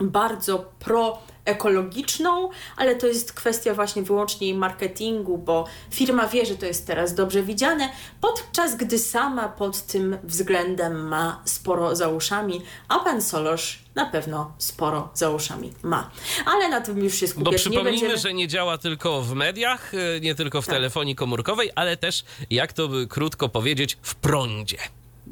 bardzo pro ekologiczną, ale to jest kwestia właśnie wyłącznie marketingu, bo firma wie, że to jest teraz dobrze widziane, podczas gdy sama pod tym względem ma sporo za uszami, a pan Solosz na pewno sporo za uszami ma. Ale na tym już się skupiać Bo przypomnijmy, nie będziemy. że nie działa tylko w mediach, e, nie tylko w tak. telefonii komórkowej, ale też, jak to by krótko powiedzieć, w prądzie.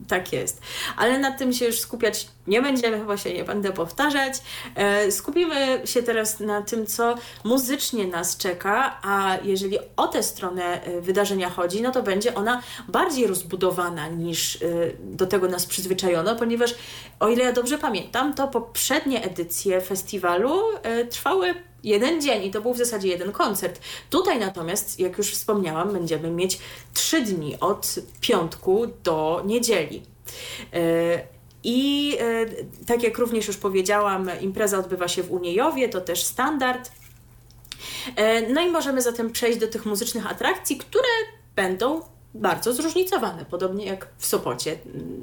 Tak jest. Ale nad tym się już skupiać nie będziemy, chyba się nie będę powtarzać. E, skupimy się teraz na tym, co muzycznie nas czeka, a jeżeli o tę stronę e, wydarzenia chodzi, no to będzie ona bardziej rozbudowana niż e, do tego nas przyzwyczajono, ponieważ o ile ja dobrze pamiętam, to poprzednie edycje festiwalu trwały jeden dzień i to był w zasadzie jeden koncert. Tutaj natomiast, jak już wspomniałam, będziemy mieć trzy dni od piątku do niedzieli. I e, tak jak również już powiedziałam, impreza odbywa się w Uniejowie, to też standard. E, no i możemy zatem przejść do tych muzycznych atrakcji, które będą bardzo zróżnicowane, podobnie jak w Sopocie.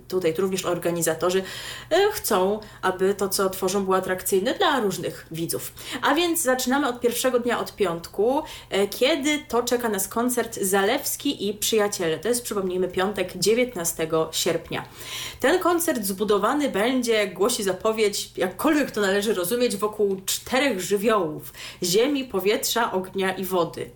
Tutaj również organizatorzy e, chcą, aby to, co tworzą, było atrakcyjne dla różnych widzów. A więc zaczynamy od pierwszego dnia, od piątku, e, kiedy to czeka nas koncert Zalewski i Przyjaciele. To jest, przypomnijmy, piątek 19 sierpnia. Ten koncert zbudowany będzie, głosi zapowiedź, jakkolwiek to należy rozumieć, wokół czterech żywiołów: ziemi, powietrza, ognia i wody.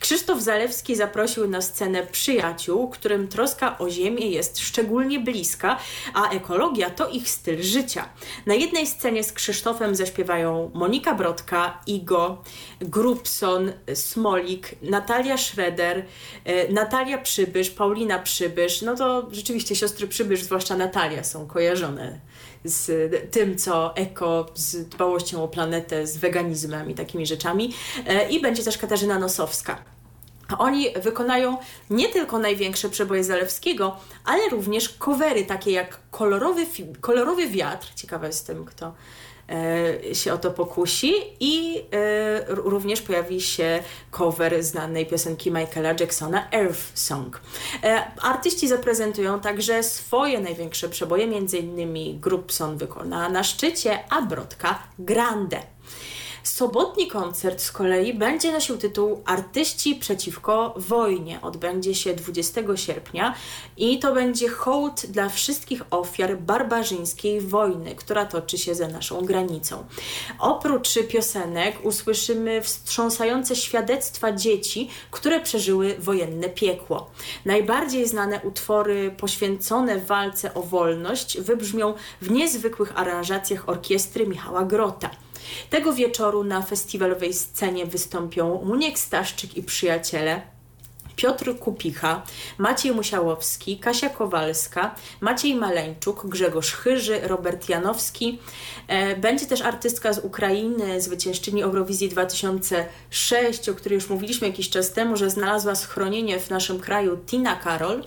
Krzysztof Zalewski zaprosił na scenę przyjaciół, którym troska o ziemię jest szczególnie bliska, a ekologia to ich styl życia. Na jednej scenie z Krzysztofem zaśpiewają Monika Brodka, Igo, Grubson, Smolik, Natalia Schroeder, e, Natalia Przybysz, Paulina Przybysz. No to rzeczywiście siostry Przybysz, zwłaszcza Natalia, są kojarzone z tym, co eko, z dbałością o planetę, z weganizmem i takimi rzeczami. E, I będzie też Katarzyna Nosowska. Oni wykonają nie tylko największe przeboje Zalewskiego, ale również covery takie jak Kolorowy, kolorowy Wiatr, ciekawa jestem kto się o to pokusi i e, również pojawi się cover znanej piosenki Michaela Jacksona Earth Song. E, artyści zaprezentują także swoje największe przeboje, m.in. Grupson wykona na szczycie, a Brodka Grande. Sobotni koncert z kolei będzie nosił tytuł Artyści przeciwko wojnie. Odbędzie się 20 sierpnia i to będzie hołd dla wszystkich ofiar barbarzyńskiej wojny, która toczy się za naszą granicą. Oprócz piosenek usłyszymy wstrząsające świadectwa dzieci, które przeżyły wojenne piekło. Najbardziej znane utwory poświęcone walce o wolność wybrzmią w niezwykłych aranżacjach orkiestry Michała Grota. Tego wieczoru na festiwalowej scenie wystąpią Muniek Staszczyk i przyjaciele, Piotr Kupicha, Maciej Musiałowski, Kasia Kowalska, Maciej Maleńczuk, Grzegorz Chyży, Robert Janowski. E, będzie też artystka z Ukrainy, zwyciężczyni Eurowizji 2006, o której już mówiliśmy jakiś czas temu, że znalazła schronienie w naszym kraju Tina Karol,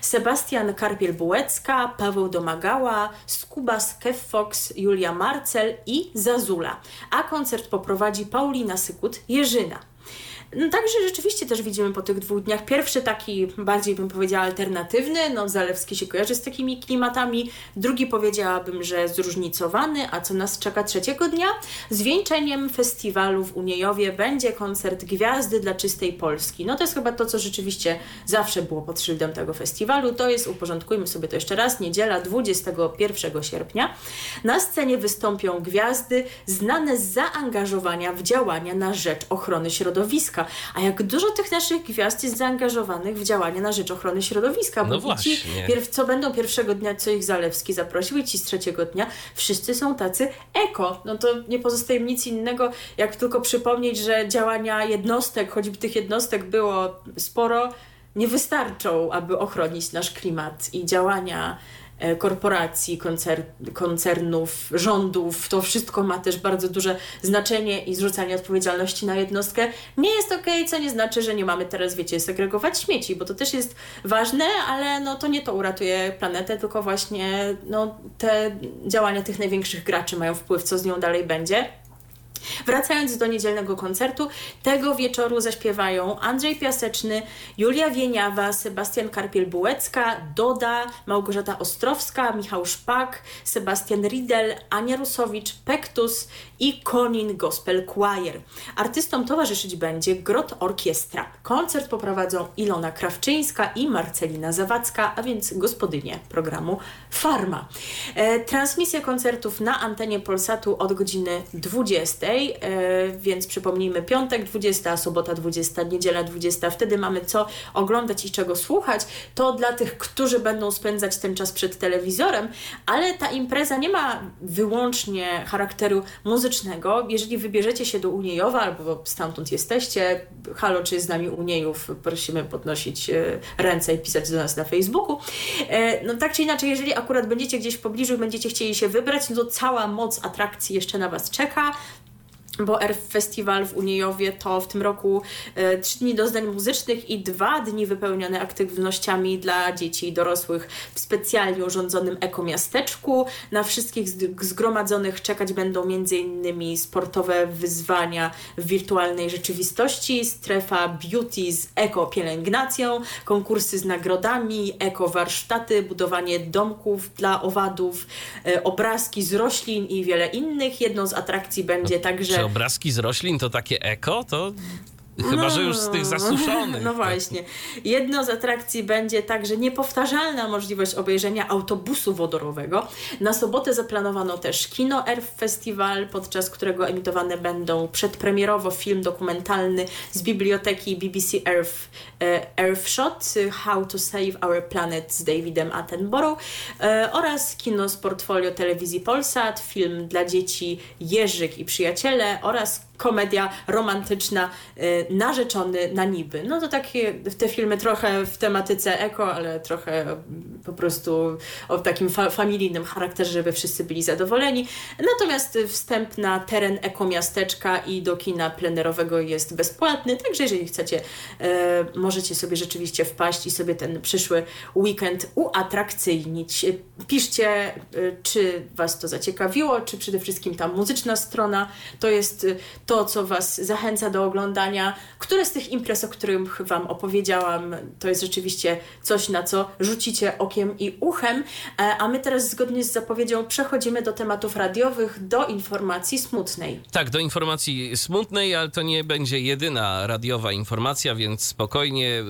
Sebastian Karpiel-Bułecka, Paweł Domagała, Skubas Keffox, Julia Marcel i Zazula. A koncert poprowadzi Paulina Sykut-Jerzyna. No, także rzeczywiście też widzimy po tych dwóch dniach pierwszy taki, bardziej bym powiedziała alternatywny, no Zalewski się kojarzy z takimi klimatami, drugi powiedziałabym, że zróżnicowany, a co nas czeka trzeciego dnia? Zwieńczeniem festiwalu w Uniejowie będzie koncert Gwiazdy dla Czystej Polski. No to jest chyba to, co rzeczywiście zawsze było pod szyldem tego festiwalu, to jest, uporządkujmy sobie to jeszcze raz, niedziela 21 sierpnia. Na scenie wystąpią gwiazdy znane z zaangażowania w działania na rzecz ochrony środowiska, a jak dużo tych naszych gwiazd jest zaangażowanych w działania na rzecz ochrony środowiska. No bo ci, pierw, co będą pierwszego dnia, co ich Zalewski zaprosił, i ci z trzeciego dnia, wszyscy są tacy eko. No to nie pozostaje nic innego, jak tylko przypomnieć, że działania jednostek, choćby tych jednostek było sporo, nie wystarczą, aby ochronić nasz klimat i działania korporacji, koncer koncernów, rządów. To wszystko ma też bardzo duże znaczenie i zrzucanie odpowiedzialności na jednostkę nie jest okej, co nie znaczy, że nie mamy teraz, wiecie, segregować śmieci, bo to też jest ważne, ale no to nie to uratuje planetę, tylko właśnie no, te działania tych największych graczy mają wpływ, co z nią dalej będzie. Wracając do niedzielnego koncertu, tego wieczoru zaśpiewają Andrzej Piaseczny, Julia Wieniawa, Sebastian Karpiel-Bułecka, Doda, Małgorzata Ostrowska, Michał Szpak, Sebastian Riedel, Ania Rusowicz, Pektus i Konin Gospel Choir. Artystom towarzyszyć będzie Grot Orkiestra. Koncert poprowadzą Ilona Krawczyńska i Marcelina Zawadzka, a więc gospodynie programu Farma. E, transmisja koncertów na antenie Polsatu od godziny 20, e, więc przypomnijmy piątek 20, sobota 20, niedziela 20. Wtedy mamy co oglądać i czego słuchać. To dla tych, którzy będą spędzać ten czas przed telewizorem, ale ta impreza nie ma wyłącznie charakteru muzycznego. Jeżeli wybierzecie się do Uniejowa albo stamtąd jesteście, halo, czy jest z nami Uniejów, prosimy podnosić e, ręce i pisać do nas na Facebooku. E, No tak czy inaczej, jeżeli akurat będziecie gdzieś w pobliżu i będziecie chcieli się wybrać, no to cała moc atrakcji jeszcze na Was czeka bo ERF Festiwal w Uniejowie to w tym roku e, trzy dni doznań muzycznych i dwa dni wypełnione aktywnościami dla dzieci i dorosłych w specjalnie urządzonym ekomiasteczku. Na wszystkich zgromadzonych czekać będą m.in. sportowe wyzwania w wirtualnej rzeczywistości, strefa beauty z ekopielęgnacją, konkursy z nagrodami, ekowarsztaty, budowanie domków dla owadów, e, obrazki z roślin i wiele innych. Jedną z atrakcji będzie także obrazki z roślin to takie eko? To chyba, że już z tych zasuszonych. No właśnie. Jedną z atrakcji będzie także niepowtarzalna możliwość obejrzenia autobusu wodorowego. Na sobotę zaplanowano też Kino Earth Festival, podczas którego emitowane będą przedpremierowo film dokumentalny z biblioteki BBC Earth, e, Earthshot How to Save Our Planet z Davidem Attenborough e, oraz kino z portfolio telewizji Polsat, film dla dzieci Jerzyk i Przyjaciele oraz komedia romantyczna y, Narzeczony na niby. No to takie te filmy trochę w tematyce eko, ale trochę po prostu o takim fa familijnym charakterze, żeby wszyscy byli zadowoleni. Natomiast wstęp na teren ekomiasteczka i do kina plenerowego jest bezpłatny, także jeżeli chcecie, e, możecie sobie rzeczywiście wpaść i sobie ten przyszły weekend uatrakcyjnić. Piszcie, e, czy Was to zaciekawiło, czy przede wszystkim ta muzyczna strona to jest to, co Was zachęca do oglądania. Które z tych imprez, o których Wam opowiedziałam, to jest rzeczywiście coś, na co rzucicie okiem i uchem. E, A my teraz, zgodnie z zapowiedzią, przechodzimy do tematów radiowych, do informacji smutnej. Tak, do informacji smutnej, ale to nie będzie jedyna radiowa informacja, więc spokojnie,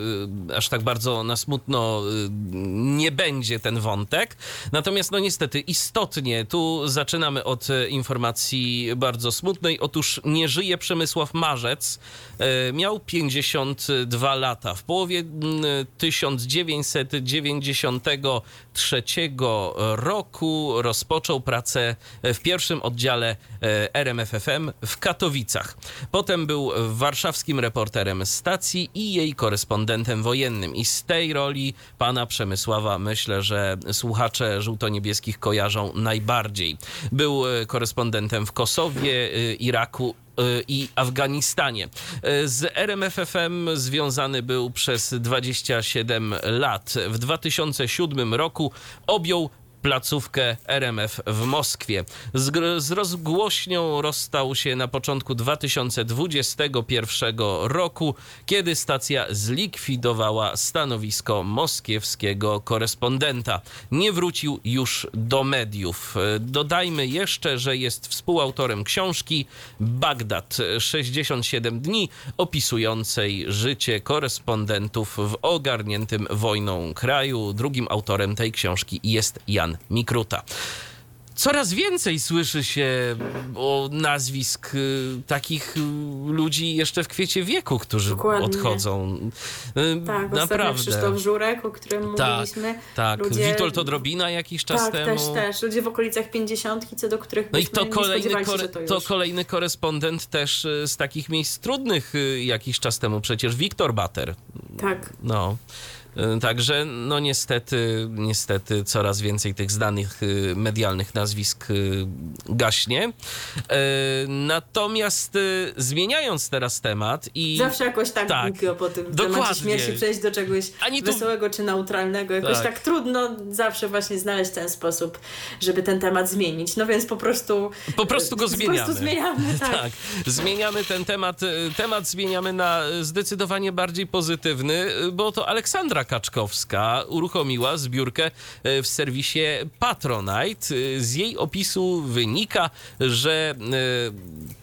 y, aż tak bardzo na smutno y, nie będzie ten wątek. Natomiast, no niestety, istotnie, tu zaczynamy od informacji bardzo smutnej. Otóż nie nie żyje Przemysław Marzec. E, miał 52 lata. W połowie mm, 1993 roku rozpoczął pracę w pierwszym oddziale e, RMFFM w Katowicach. Potem był warszawskim reporterem stacji i jej korespondentem wojennym. I z tej roli pana Przemysława myślę, że słuchacze żółto-niebieskich kojarzą najbardziej. Był e, korespondentem w Kosowie, Iraku i Afganistanie. Z RMFFM związany był przez 27 lat. W 2007 roku objął placówkę RMF w Moskwie. Z, z rozgłośnią rozstał się na początku 2021 roku, kiedy stacja zlikwidowała stanowisko moskiewskiego korespondenta. Nie wrócił już do mediów. Dodajmy jeszcze, że jest współautorem książki Bagdad 67 dni, opisującej życie korespondentów w ogarniętym wojną kraju. Drugim autorem tej książki jest Jan Mikruta. Coraz więcej słyszy się o nazwisk y, takich y, ludzi jeszcze w kwiecie wieku, którzy Dokładnie. odchodzą. Y, Tak, Naprawdę. Krzysztof Żurek, o którym Tak, mówiliśmy. tak. Ludzie... Witold Odrobina jakiś czas tak, temu. też, też. Ludzie w okolicach 50, co do których No i to kolejny, kore, to to kolejny korespondent też z takich miejsc trudnych jakiś czas temu, przecież Wiktor Bater. Tak. No. Y, Także, no niestety, niestety coraz więcej tych znanych y, medialnych nazwisk y, gaśnie. Natomiast zmieniając teraz temat i... Zawsze jakoś tak, Tak. głupio po tym Dokładnie. temacie śmierci przejść do czegoś Ani tu- wesołego czy neutralnego. Jakoś Tak. tak. trudno zawsze właśnie znaleźć ten sposób, żeby ten temat zmienić. No więc po prostu... Po prostu go Po zmieniamy. prostu zmieniamy, tak. Tak, zmieniamy ten temat. Temat zmieniamy na zdecydowanie bardziej pozytywny, bo to Aleksandra Kaczkowska uruchomiła zbiórkę y, w serwisie Patronite. Y, Z jej opisu wynika, że y,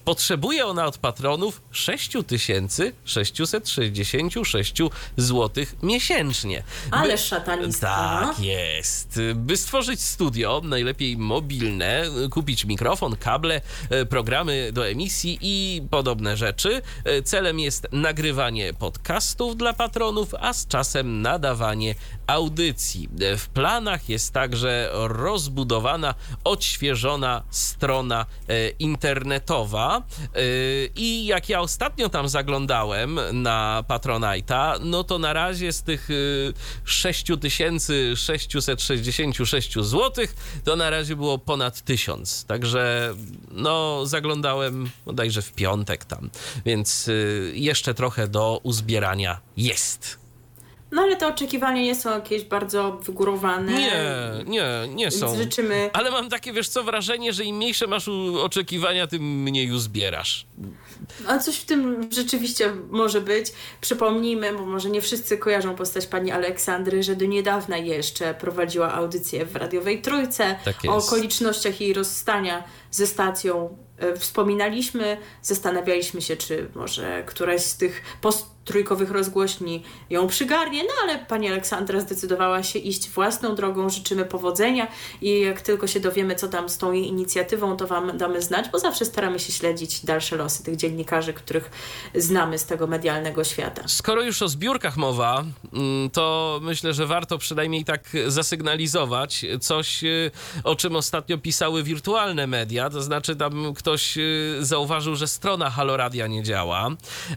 potrzebuje ona od patronów 6666 zł miesięcznie. Ale szatanista. Tak jest. By stworzyć studio, najlepiej mobilne, kupić mikrofon, kable, e, programy do emisji i podobne rzeczy. E, Celem jest nagrywanie podcastów dla patronów, a z czasem nadawanie audycji. E, W planach jest także rozbudowana, odświeżona strona e, internetowa. E, I jak ja ostatnio tam zaglądałem na Patronite'a, no to na razie z tych y, 6666 zł, to na razie było ponad 1000. Także no zaglądałem bodajże w piątek tam, więc jeszcze trochę do uzbierania jest. No ale te oczekiwania nie są jakieś bardzo wygórowane. Nie, nie, nie są. życzymy Ale mam takie, wiesz co, wrażenie, że im mniejsze masz oczekiwania, tym mniej uzbierasz. A coś w tym rzeczywiście może być. Przypomnijmy, bo może nie wszyscy kojarzą postać pani Aleksandry, że do niedawna jeszcze prowadziła audycję w radiowej Trójce. Tak o okolicznościach jej rozstania ze stacją e, wspominaliśmy. Zastanawialiśmy się, czy może któraś z tych posttrójkowych rozgłośni ją przygarnie, no ale pani Aleksandra zdecydowała się iść własną drogą. Życzymy powodzenia i jak tylko się dowiemy, co tam z tą jej inicjatywą, to Wam damy znać, bo zawsze staramy się śledzić dalsze losy tych dziennikarzy, których znamy z tego medialnego świata. Skoro już o zbiórkach mowa, mm, to myślę, że warto przynajmniej tak zasygnalizować coś, y, o czym ostatnio pisały wirtualne media. To znaczy, tam ktoś y, zauważył, że strona Haloradia nie działa.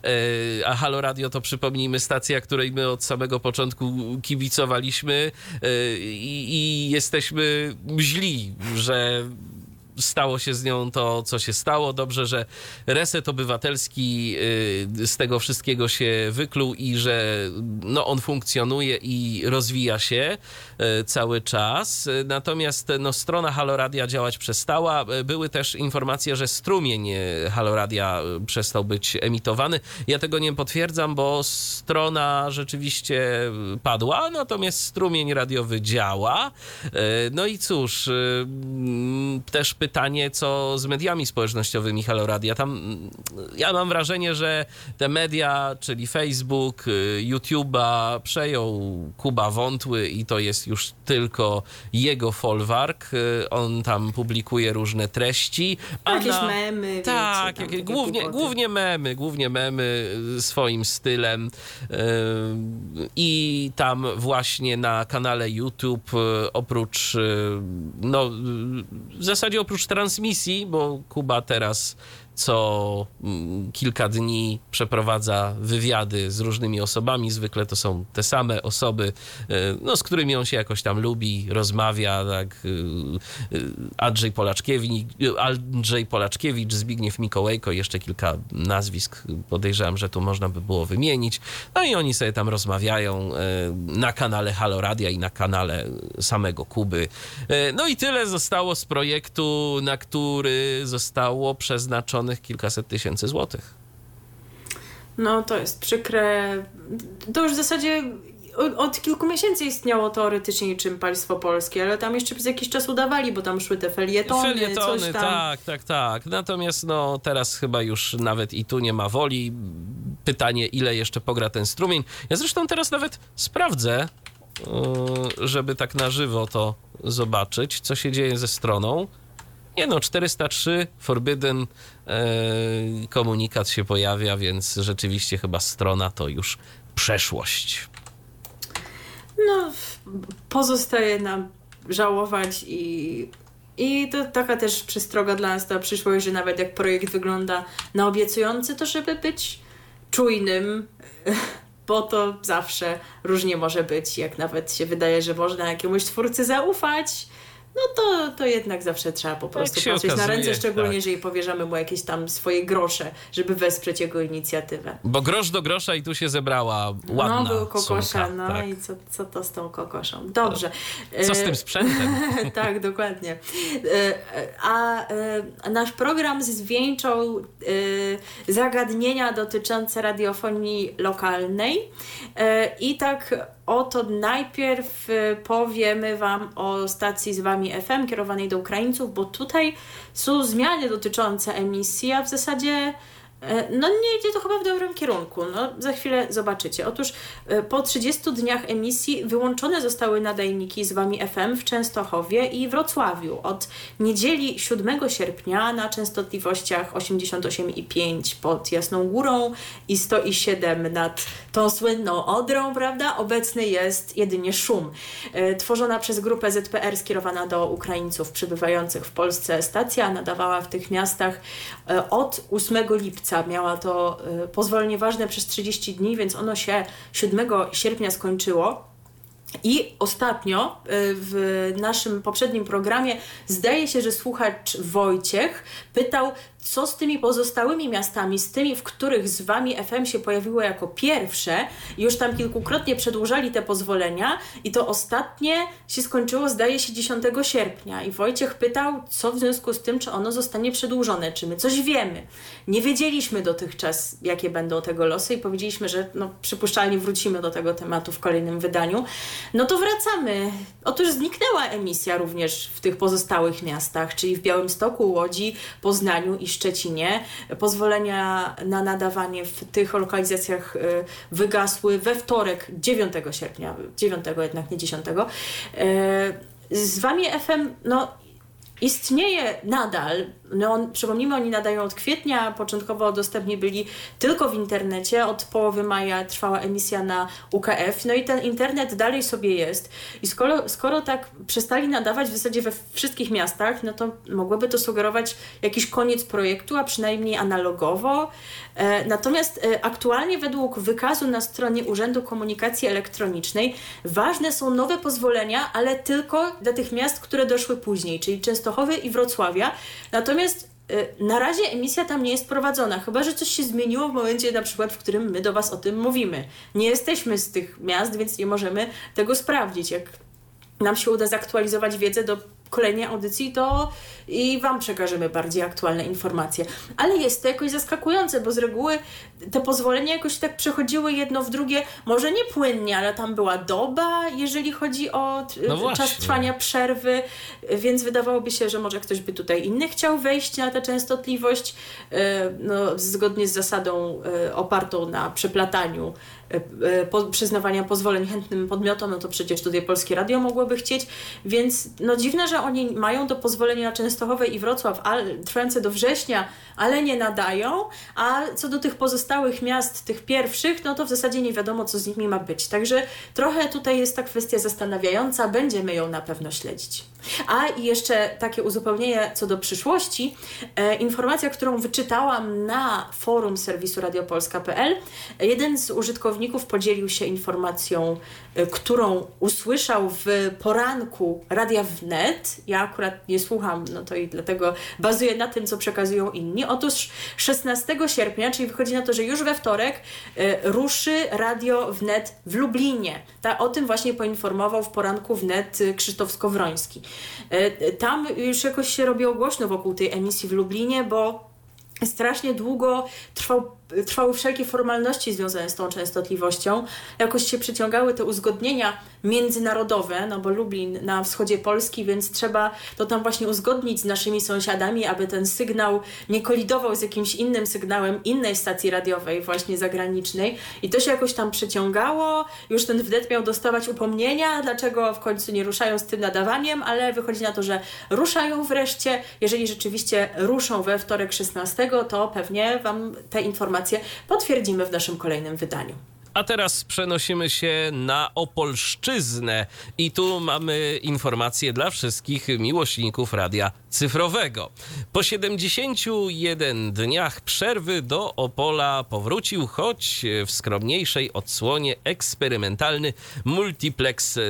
Y, A Halo Radio to przypomnijmy stacja, której my od samego początku kibicowaliśmy y, i, i jesteśmy źli, że stało się z nią to, co się stało. Dobrze, że reset obywatelski y, z tego wszystkiego się wykluł i że no, on funkcjonuje i rozwija się y, cały czas. Natomiast no, strona Haloradia działać przestała. Y, Były też informacje, że strumień Haloradia przestał być emitowany. Ja tego nie potwierdzam, bo strona rzeczywiście padła, natomiast strumień radiowy działa. No i cóż, też co z mediami społecznościowymi Halo Radia. Tam mm, ja mam wrażenie, że te media, czyli Facebook, y, YouTube'a przejął Kuba Wątły i to jest już tylko jego folwark. Y, On tam publikuje różne treści. a Jakieś na- memy, wiecie, Tak, takie głównie, głównie memy, głównie memy y, swoim stylem. I tam właśnie na kanale YouTube oprócz, no w zasadzie oprócz transmisji, bo Kuba teraz co mm, kilka dni przeprowadza wywiady z różnymi osobami. Zwykle to są te same osoby, y, no, z którymi on się jakoś tam lubi, rozmawia, tak. y, y, Andrzej Polaczkiewicz, Andrzej Polaczkiewicz, Zbigniew Mikołajko, jeszcze kilka nazwisk podejrzewam, że tu można by było wymienić. No i oni sobie tam rozmawiają na kanale Halo Radia i na kanale samego Kuby. No i tyle zostało z projektu, na który zostało przeznaczonych kilkaset tysięcy złotych. No to jest przykre. To już w zasadzie o- od kilku miesięcy istniało teoretycznie niczym państwo polskie, ale tam jeszcze przez jakiś czas udawali, bo tam szły te felietony, Felietony, coś tam. tak, tak, tak. Natomiast no, teraz chyba już nawet i tu nie ma woli. Pytanie, ile jeszcze pogra ten strumień. Ja zresztą teraz nawet sprawdzę, yy, żeby tak na żywo to zobaczyć, co się dzieje ze stroną. Nie no, 403 Forbidden komunikat się pojawia, więc rzeczywiście chyba strona to już przeszłość. No, pozostaje nam żałować i, i to taka też przestroga dla nas na przyszłość, że nawet jak projekt wygląda na obiecujący, to żeby być czujnym, bo to zawsze różnie może być. Jak nawet się wydaje, że można jakiemuś twórcy zaufać, no to, to jednak zawsze trzeba po prostu się patrzeć na okazuje, ręce, szczególnie tak. jeżeli powierzamy mu jakieś tam swoje grosze, żeby wesprzeć jego inicjatywę. Bo grosz do grosza i tu się zebrała ładna no, był kokosza, sumka, no tak. i co, co to z tą kokoszą? Dobrze. Co z E, tym sprzętem? tak, dokładnie. E, A e, nasz program zwieńczał zagadnienia dotyczące radiofonii lokalnej. I tak oto najpierw e, powiemy Wam o stacji z Wami FM kierowanej do Ukraińców, bo tutaj są zmiany dotyczące emisji, a w zasadzie No nie idzie to chyba w dobrym kierunku. No, za chwilę zobaczycie. Otóż e, po 30 dniach emisji wyłączone zostały nadajniki z Wami FM w Częstochowie i Wrocławiu. Od niedzieli 7 sierpnia na częstotliwościach 88,5 pod Jasną Górą i 107 nad tą słynną Odrą, prawda? Obecny jest jedynie szum. E, Tworzona przez grupę ZPR skierowana do Ukraińców przybywających w Polsce stacja nadawała w tych miastach e, od 8 lipca. Miała to e, pozwolenie ważne przez 30 dni, więc ono się 7 sierpnia skończyło. I ostatnio y, w naszym poprzednim programie zdaje się, że słuchacz Wojciech pytał, co z tymi pozostałymi miastami, z tymi, w których z wami FM się pojawiło jako pierwsze. Już tam kilkukrotnie przedłużali te pozwolenia i to ostatnie się skończyło, zdaje się, 10 sierpnia. I Wojciech pytał, co w związku z tym, czy ono zostanie przedłużone, czy my coś wiemy. Nie wiedzieliśmy dotychczas, jakie będą tego losy i powiedzieliśmy, że no, przypuszczalnie wrócimy do tego tematu w kolejnym wydaniu. No to wracamy. Otóż zniknęła emisja również w tych pozostałych miastach, czyli w Białymstoku, Łodzi, Poznaniu i Szczecinie. Pozwolenia na nadawanie w tych lokalizacjach y, wygasły we wtorek 9 sierpnia, 9 jednak nie 10. Y, Z Wami FM, no istnieje nadal. No, przypomnijmy, oni nadają od kwietnia, początkowo dostępni byli tylko w internecie. Od połowy maja trwała emisja na UKF. No i ten internet dalej sobie jest. I skoro, skoro tak przestali nadawać w zasadzie we wszystkich miastach, no to mogłoby to sugerować jakiś koniec projektu, a przynajmniej analogowo. E, natomiast e, aktualnie według wykazu na stronie Urzędu Komunikacji Elektronicznej ważne są nowe pozwolenia, ale tylko dla tych miast, które doszły później, czyli Częstochowy i Wrocławia. Natomiast e, na razie emisja tam nie jest prowadzona, chyba że coś się zmieniło w momencie na przykład, w którym my do Was o tym mówimy. Nie jesteśmy z tych miast, więc nie możemy tego sprawdzić. Jak nam się uda zaktualizować wiedzę do kolejnej audycji to i Wam przekażemy bardziej aktualne informacje. Ale jest to jakoś zaskakujące, bo z reguły te pozwolenia jakoś tak przechodziły jedno w drugie, może nie płynnie, ale tam była doba, jeżeli chodzi o no czas trwania przerwy, więc wydawałoby się, że może ktoś by tutaj inny chciał wejść na tę częstotliwość, e, no, zgodnie z zasadą e, opartą na przeplataniu po, przyznawania pozwoleń chętnym podmiotom, no to przecież tutaj Polskie Radio mogłoby chcieć, więc no dziwne, że oni mają to pozwolenie na Częstochowe i Wrocław ale, trwające do września, ale nie nadają, a co do tych pozostałych miast, tych pierwszych, no to w zasadzie nie wiadomo, co z nimi ma być. Także trochę tutaj jest ta kwestia zastanawiająca, będziemy ją na pewno śledzić. A i jeszcze takie uzupełnienie co do przyszłości. E, informacja, którą wyczytałam na forum serwisu radiopolska.pl. Jeden z użytkowników podzielił się informacją, e, którą usłyszał w poranku Radia Wnet. Ja akurat nie słucham, no to i dlatego bazuję na tym, co przekazują inni. Otóż 16 sierpnia, czyli wychodzi na to, że już we wtorek e, ruszy Radio Wnet w Lublinie. Ta, o tym właśnie poinformował w poranku Wnet Krzysztof Skowroński. E, tam już jakoś się robiło głośno wokół tej emisji w Lublinie, bo strasznie długo trwał trwały wszelkie formalności związane z tą częstotliwością. Jakoś się przyciągały te uzgodnienia międzynarodowe, no bo Lublin na wschodzie Polski, więc trzeba to tam właśnie uzgodnić z naszymi sąsiadami, aby ten sygnał nie kolidował z jakimś innym sygnałem innej stacji radiowej, właśnie zagranicznej. I to się jakoś tam przyciągało. Już ten wdet miał dostawać upomnienia, dlaczego w końcu nie ruszają z tym nadawaniem, ale wychodzi na to, że ruszają wreszcie. Jeżeli rzeczywiście ruszą we wtorek 16, to pewnie Wam te informacje informacje potwierdzimy w naszym kolejnym wydaniu. A teraz przenosimy się na Opolszczyznę i tu mamy informacje dla wszystkich miłośników radia cyfrowego. Po 71 dniach przerwy do Opola powrócił, choć w skromniejszej odsłonie eksperymentalny multiplex e,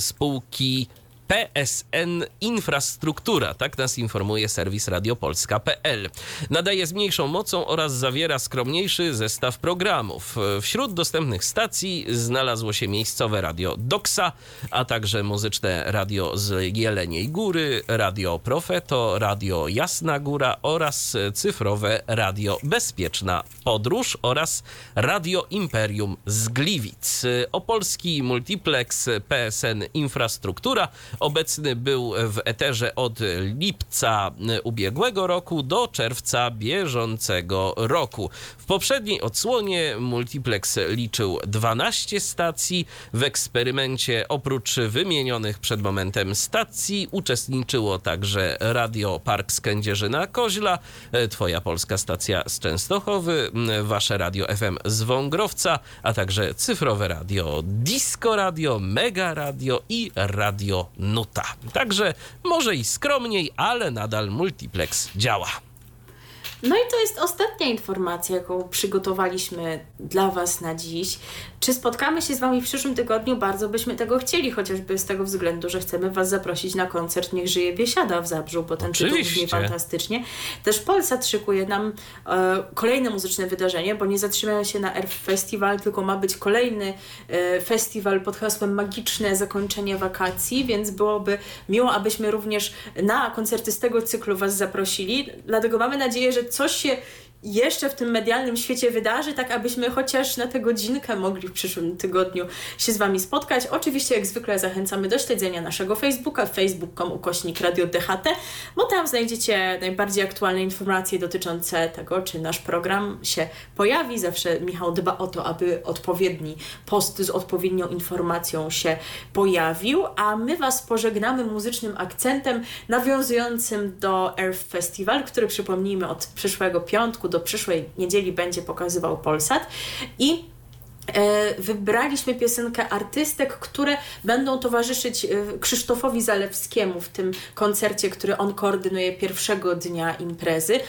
spółki PSN Infrastruktura, tak nas informuje serwis radiopolska.pl. Nadaje z mniejszą mocą oraz zawiera skromniejszy zestaw programów. Wśród dostępnych stacji znalazło się miejscowe radio Doxa, a także muzyczne radio z Jeleniej Góry, radio Profeto, radio Jasna Góra oraz cyfrowe radio Bezpieczna Podróż oraz radio Imperium z Gliwic. Opolski multiplex PSN Infrastruktura Obecny był w eterze od lipca ubiegłego roku do czerwca bieżącego roku. W poprzedniej odsłonie Multiplex liczył 12 stacji. W eksperymencie oprócz wymienionych przed momentem stacji uczestniczyło także Radio Park z Kędzierzyna-Koźla, Twoja Polska Stacja z Częstochowy, Wasze Radio FM z Wągrowca, a także cyfrowe radio Disco Radio, Mega Radio i Radio Nuta. Także może i skromniej, ale nadal multiplex działa. No i to jest ostatnia informacja, jaką przygotowaliśmy dla Was na dziś. Czy spotkamy się z Wami w przyszłym tygodniu? Bardzo byśmy tego chcieli, chociażby z tego względu, że chcemy Was zaprosić na koncert Niech żyje Biesiada w Zabrzu, bo ten Oczywiście. tytuł brzmi fantastycznie. Też Polsat szykuje nam e, kolejne muzyczne wydarzenie, bo nie zatrzymają się na Earth Festival, tylko ma być kolejny e, festiwal pod hasłem Magiczne zakończenie wakacji, więc byłoby miło, abyśmy również na koncerty z tego cyklu Was zaprosili. Dlatego mamy nadzieję, że coś się jeszcze w tym medialnym świecie wydarzy, tak abyśmy chociaż na tę godzinkę mogli w przyszłym tygodniu się z Wami spotkać. Oczywiście, jak zwykle, zachęcamy do śledzenia naszego Facebooka, facebook.com ukośnik Radio DHT, bo tam znajdziecie najbardziej aktualne informacje dotyczące tego, czy nasz program się pojawi. Zawsze Michał dba o to, aby odpowiedni post z odpowiednią informacją się pojawił, a my Was pożegnamy muzycznym akcentem nawiązującym do Earth Festival, który przypomnijmy od przyszłego piątku do przyszłej niedzieli będzie pokazywał Polsat. I wybraliśmy piosenkę artystek, które będą towarzyszyć e, Krzysztofowi Zalewskiemu w tym koncercie, który on koordynuje pierwszego dnia imprezy.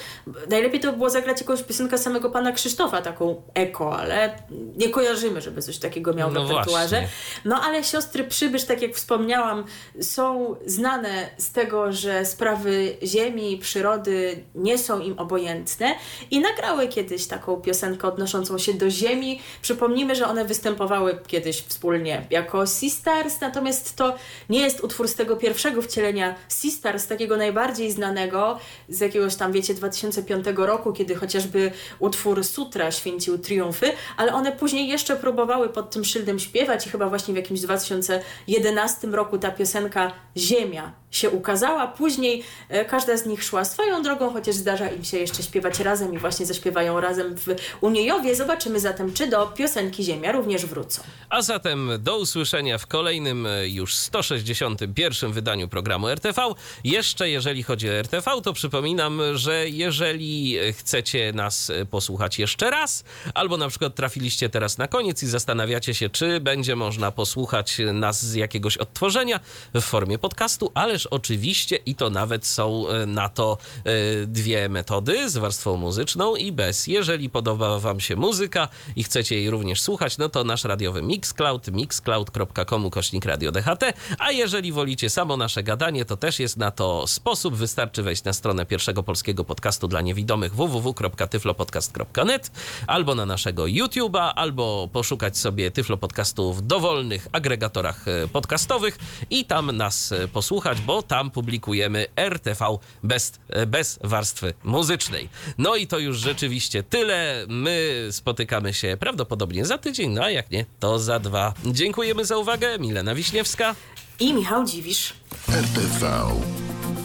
Najlepiej to by było zagrać jakąś piosenkę samego pana Krzysztofa, taką eko, ale nie kojarzymy, żeby coś takiego miał no w repertuarze. No ale siostry Przybysz, tak jak wspomniałam, są znane z tego, że sprawy ziemi i przyrody nie są im obojętne i nagrały kiedyś taką piosenkę odnoszącą się do ziemi. Przypomnijmy, Przypomnijmy, że one występowały kiedyś wspólnie jako Sisters, natomiast to nie jest utwór z tego pierwszego wcielenia Sisters, takiego najbardziej znanego z jakiegoś tam, wiecie, 2005 roku, kiedy chociażby utwór Sutra święcił triumfy, ale one później jeszcze próbowały pod tym szyldem śpiewać i chyba właśnie w jakimś 2011 roku ta piosenka Ziemia się ukazała. Później e, każda z nich szła swoją drogą, chociaż zdarza im się jeszcze śpiewać razem i właśnie zaśpiewają razem w Uniejowie. Zobaczymy zatem, czy do piosenki Ziemia również wrócą. A zatem do usłyszenia w kolejnym e, już 161 wydaniu programu RTV. Jeszcze jeżeli chodzi o RTV, to przypominam, że jeżeli chcecie nas e, posłuchać jeszcze raz, albo na przykład trafiliście teraz na koniec i zastanawiacie się, czy będzie można posłuchać nas z jakiegoś odtworzenia w formie podcastu, ależ oczywiście i to nawet są e, na to e, dwie metody z warstwą muzyczną i bez. Jeżeli podoba wam się muzyka i chcecie jej również słuchać, no to nasz radiowy Mixcloud, mixcloud.com kośnik radio DHT, a jeżeli wolicie samo nasze gadanie, to też jest na to sposób. Wystarczy wejść na stronę pierwszego polskiego podcastu dla niewidomych www.tyflopodcast.net albo na naszego YouTube'a, albo poszukać sobie Tyflo Podcastu w dowolnych agregatorach e, podcastowych i tam nas posłuchać, bo tam publikujemy RTV bez, bez warstwy muzycznej. No i to już rzeczywiście tyle. My spotykamy się prawdopodobnie za tydzień, no a jak nie, to za dwa. Dziękujemy za uwagę. Milena Wiśniewska. I Michał Dziwisz. RTV.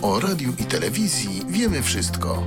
O radiu i telewizji wiemy wszystko.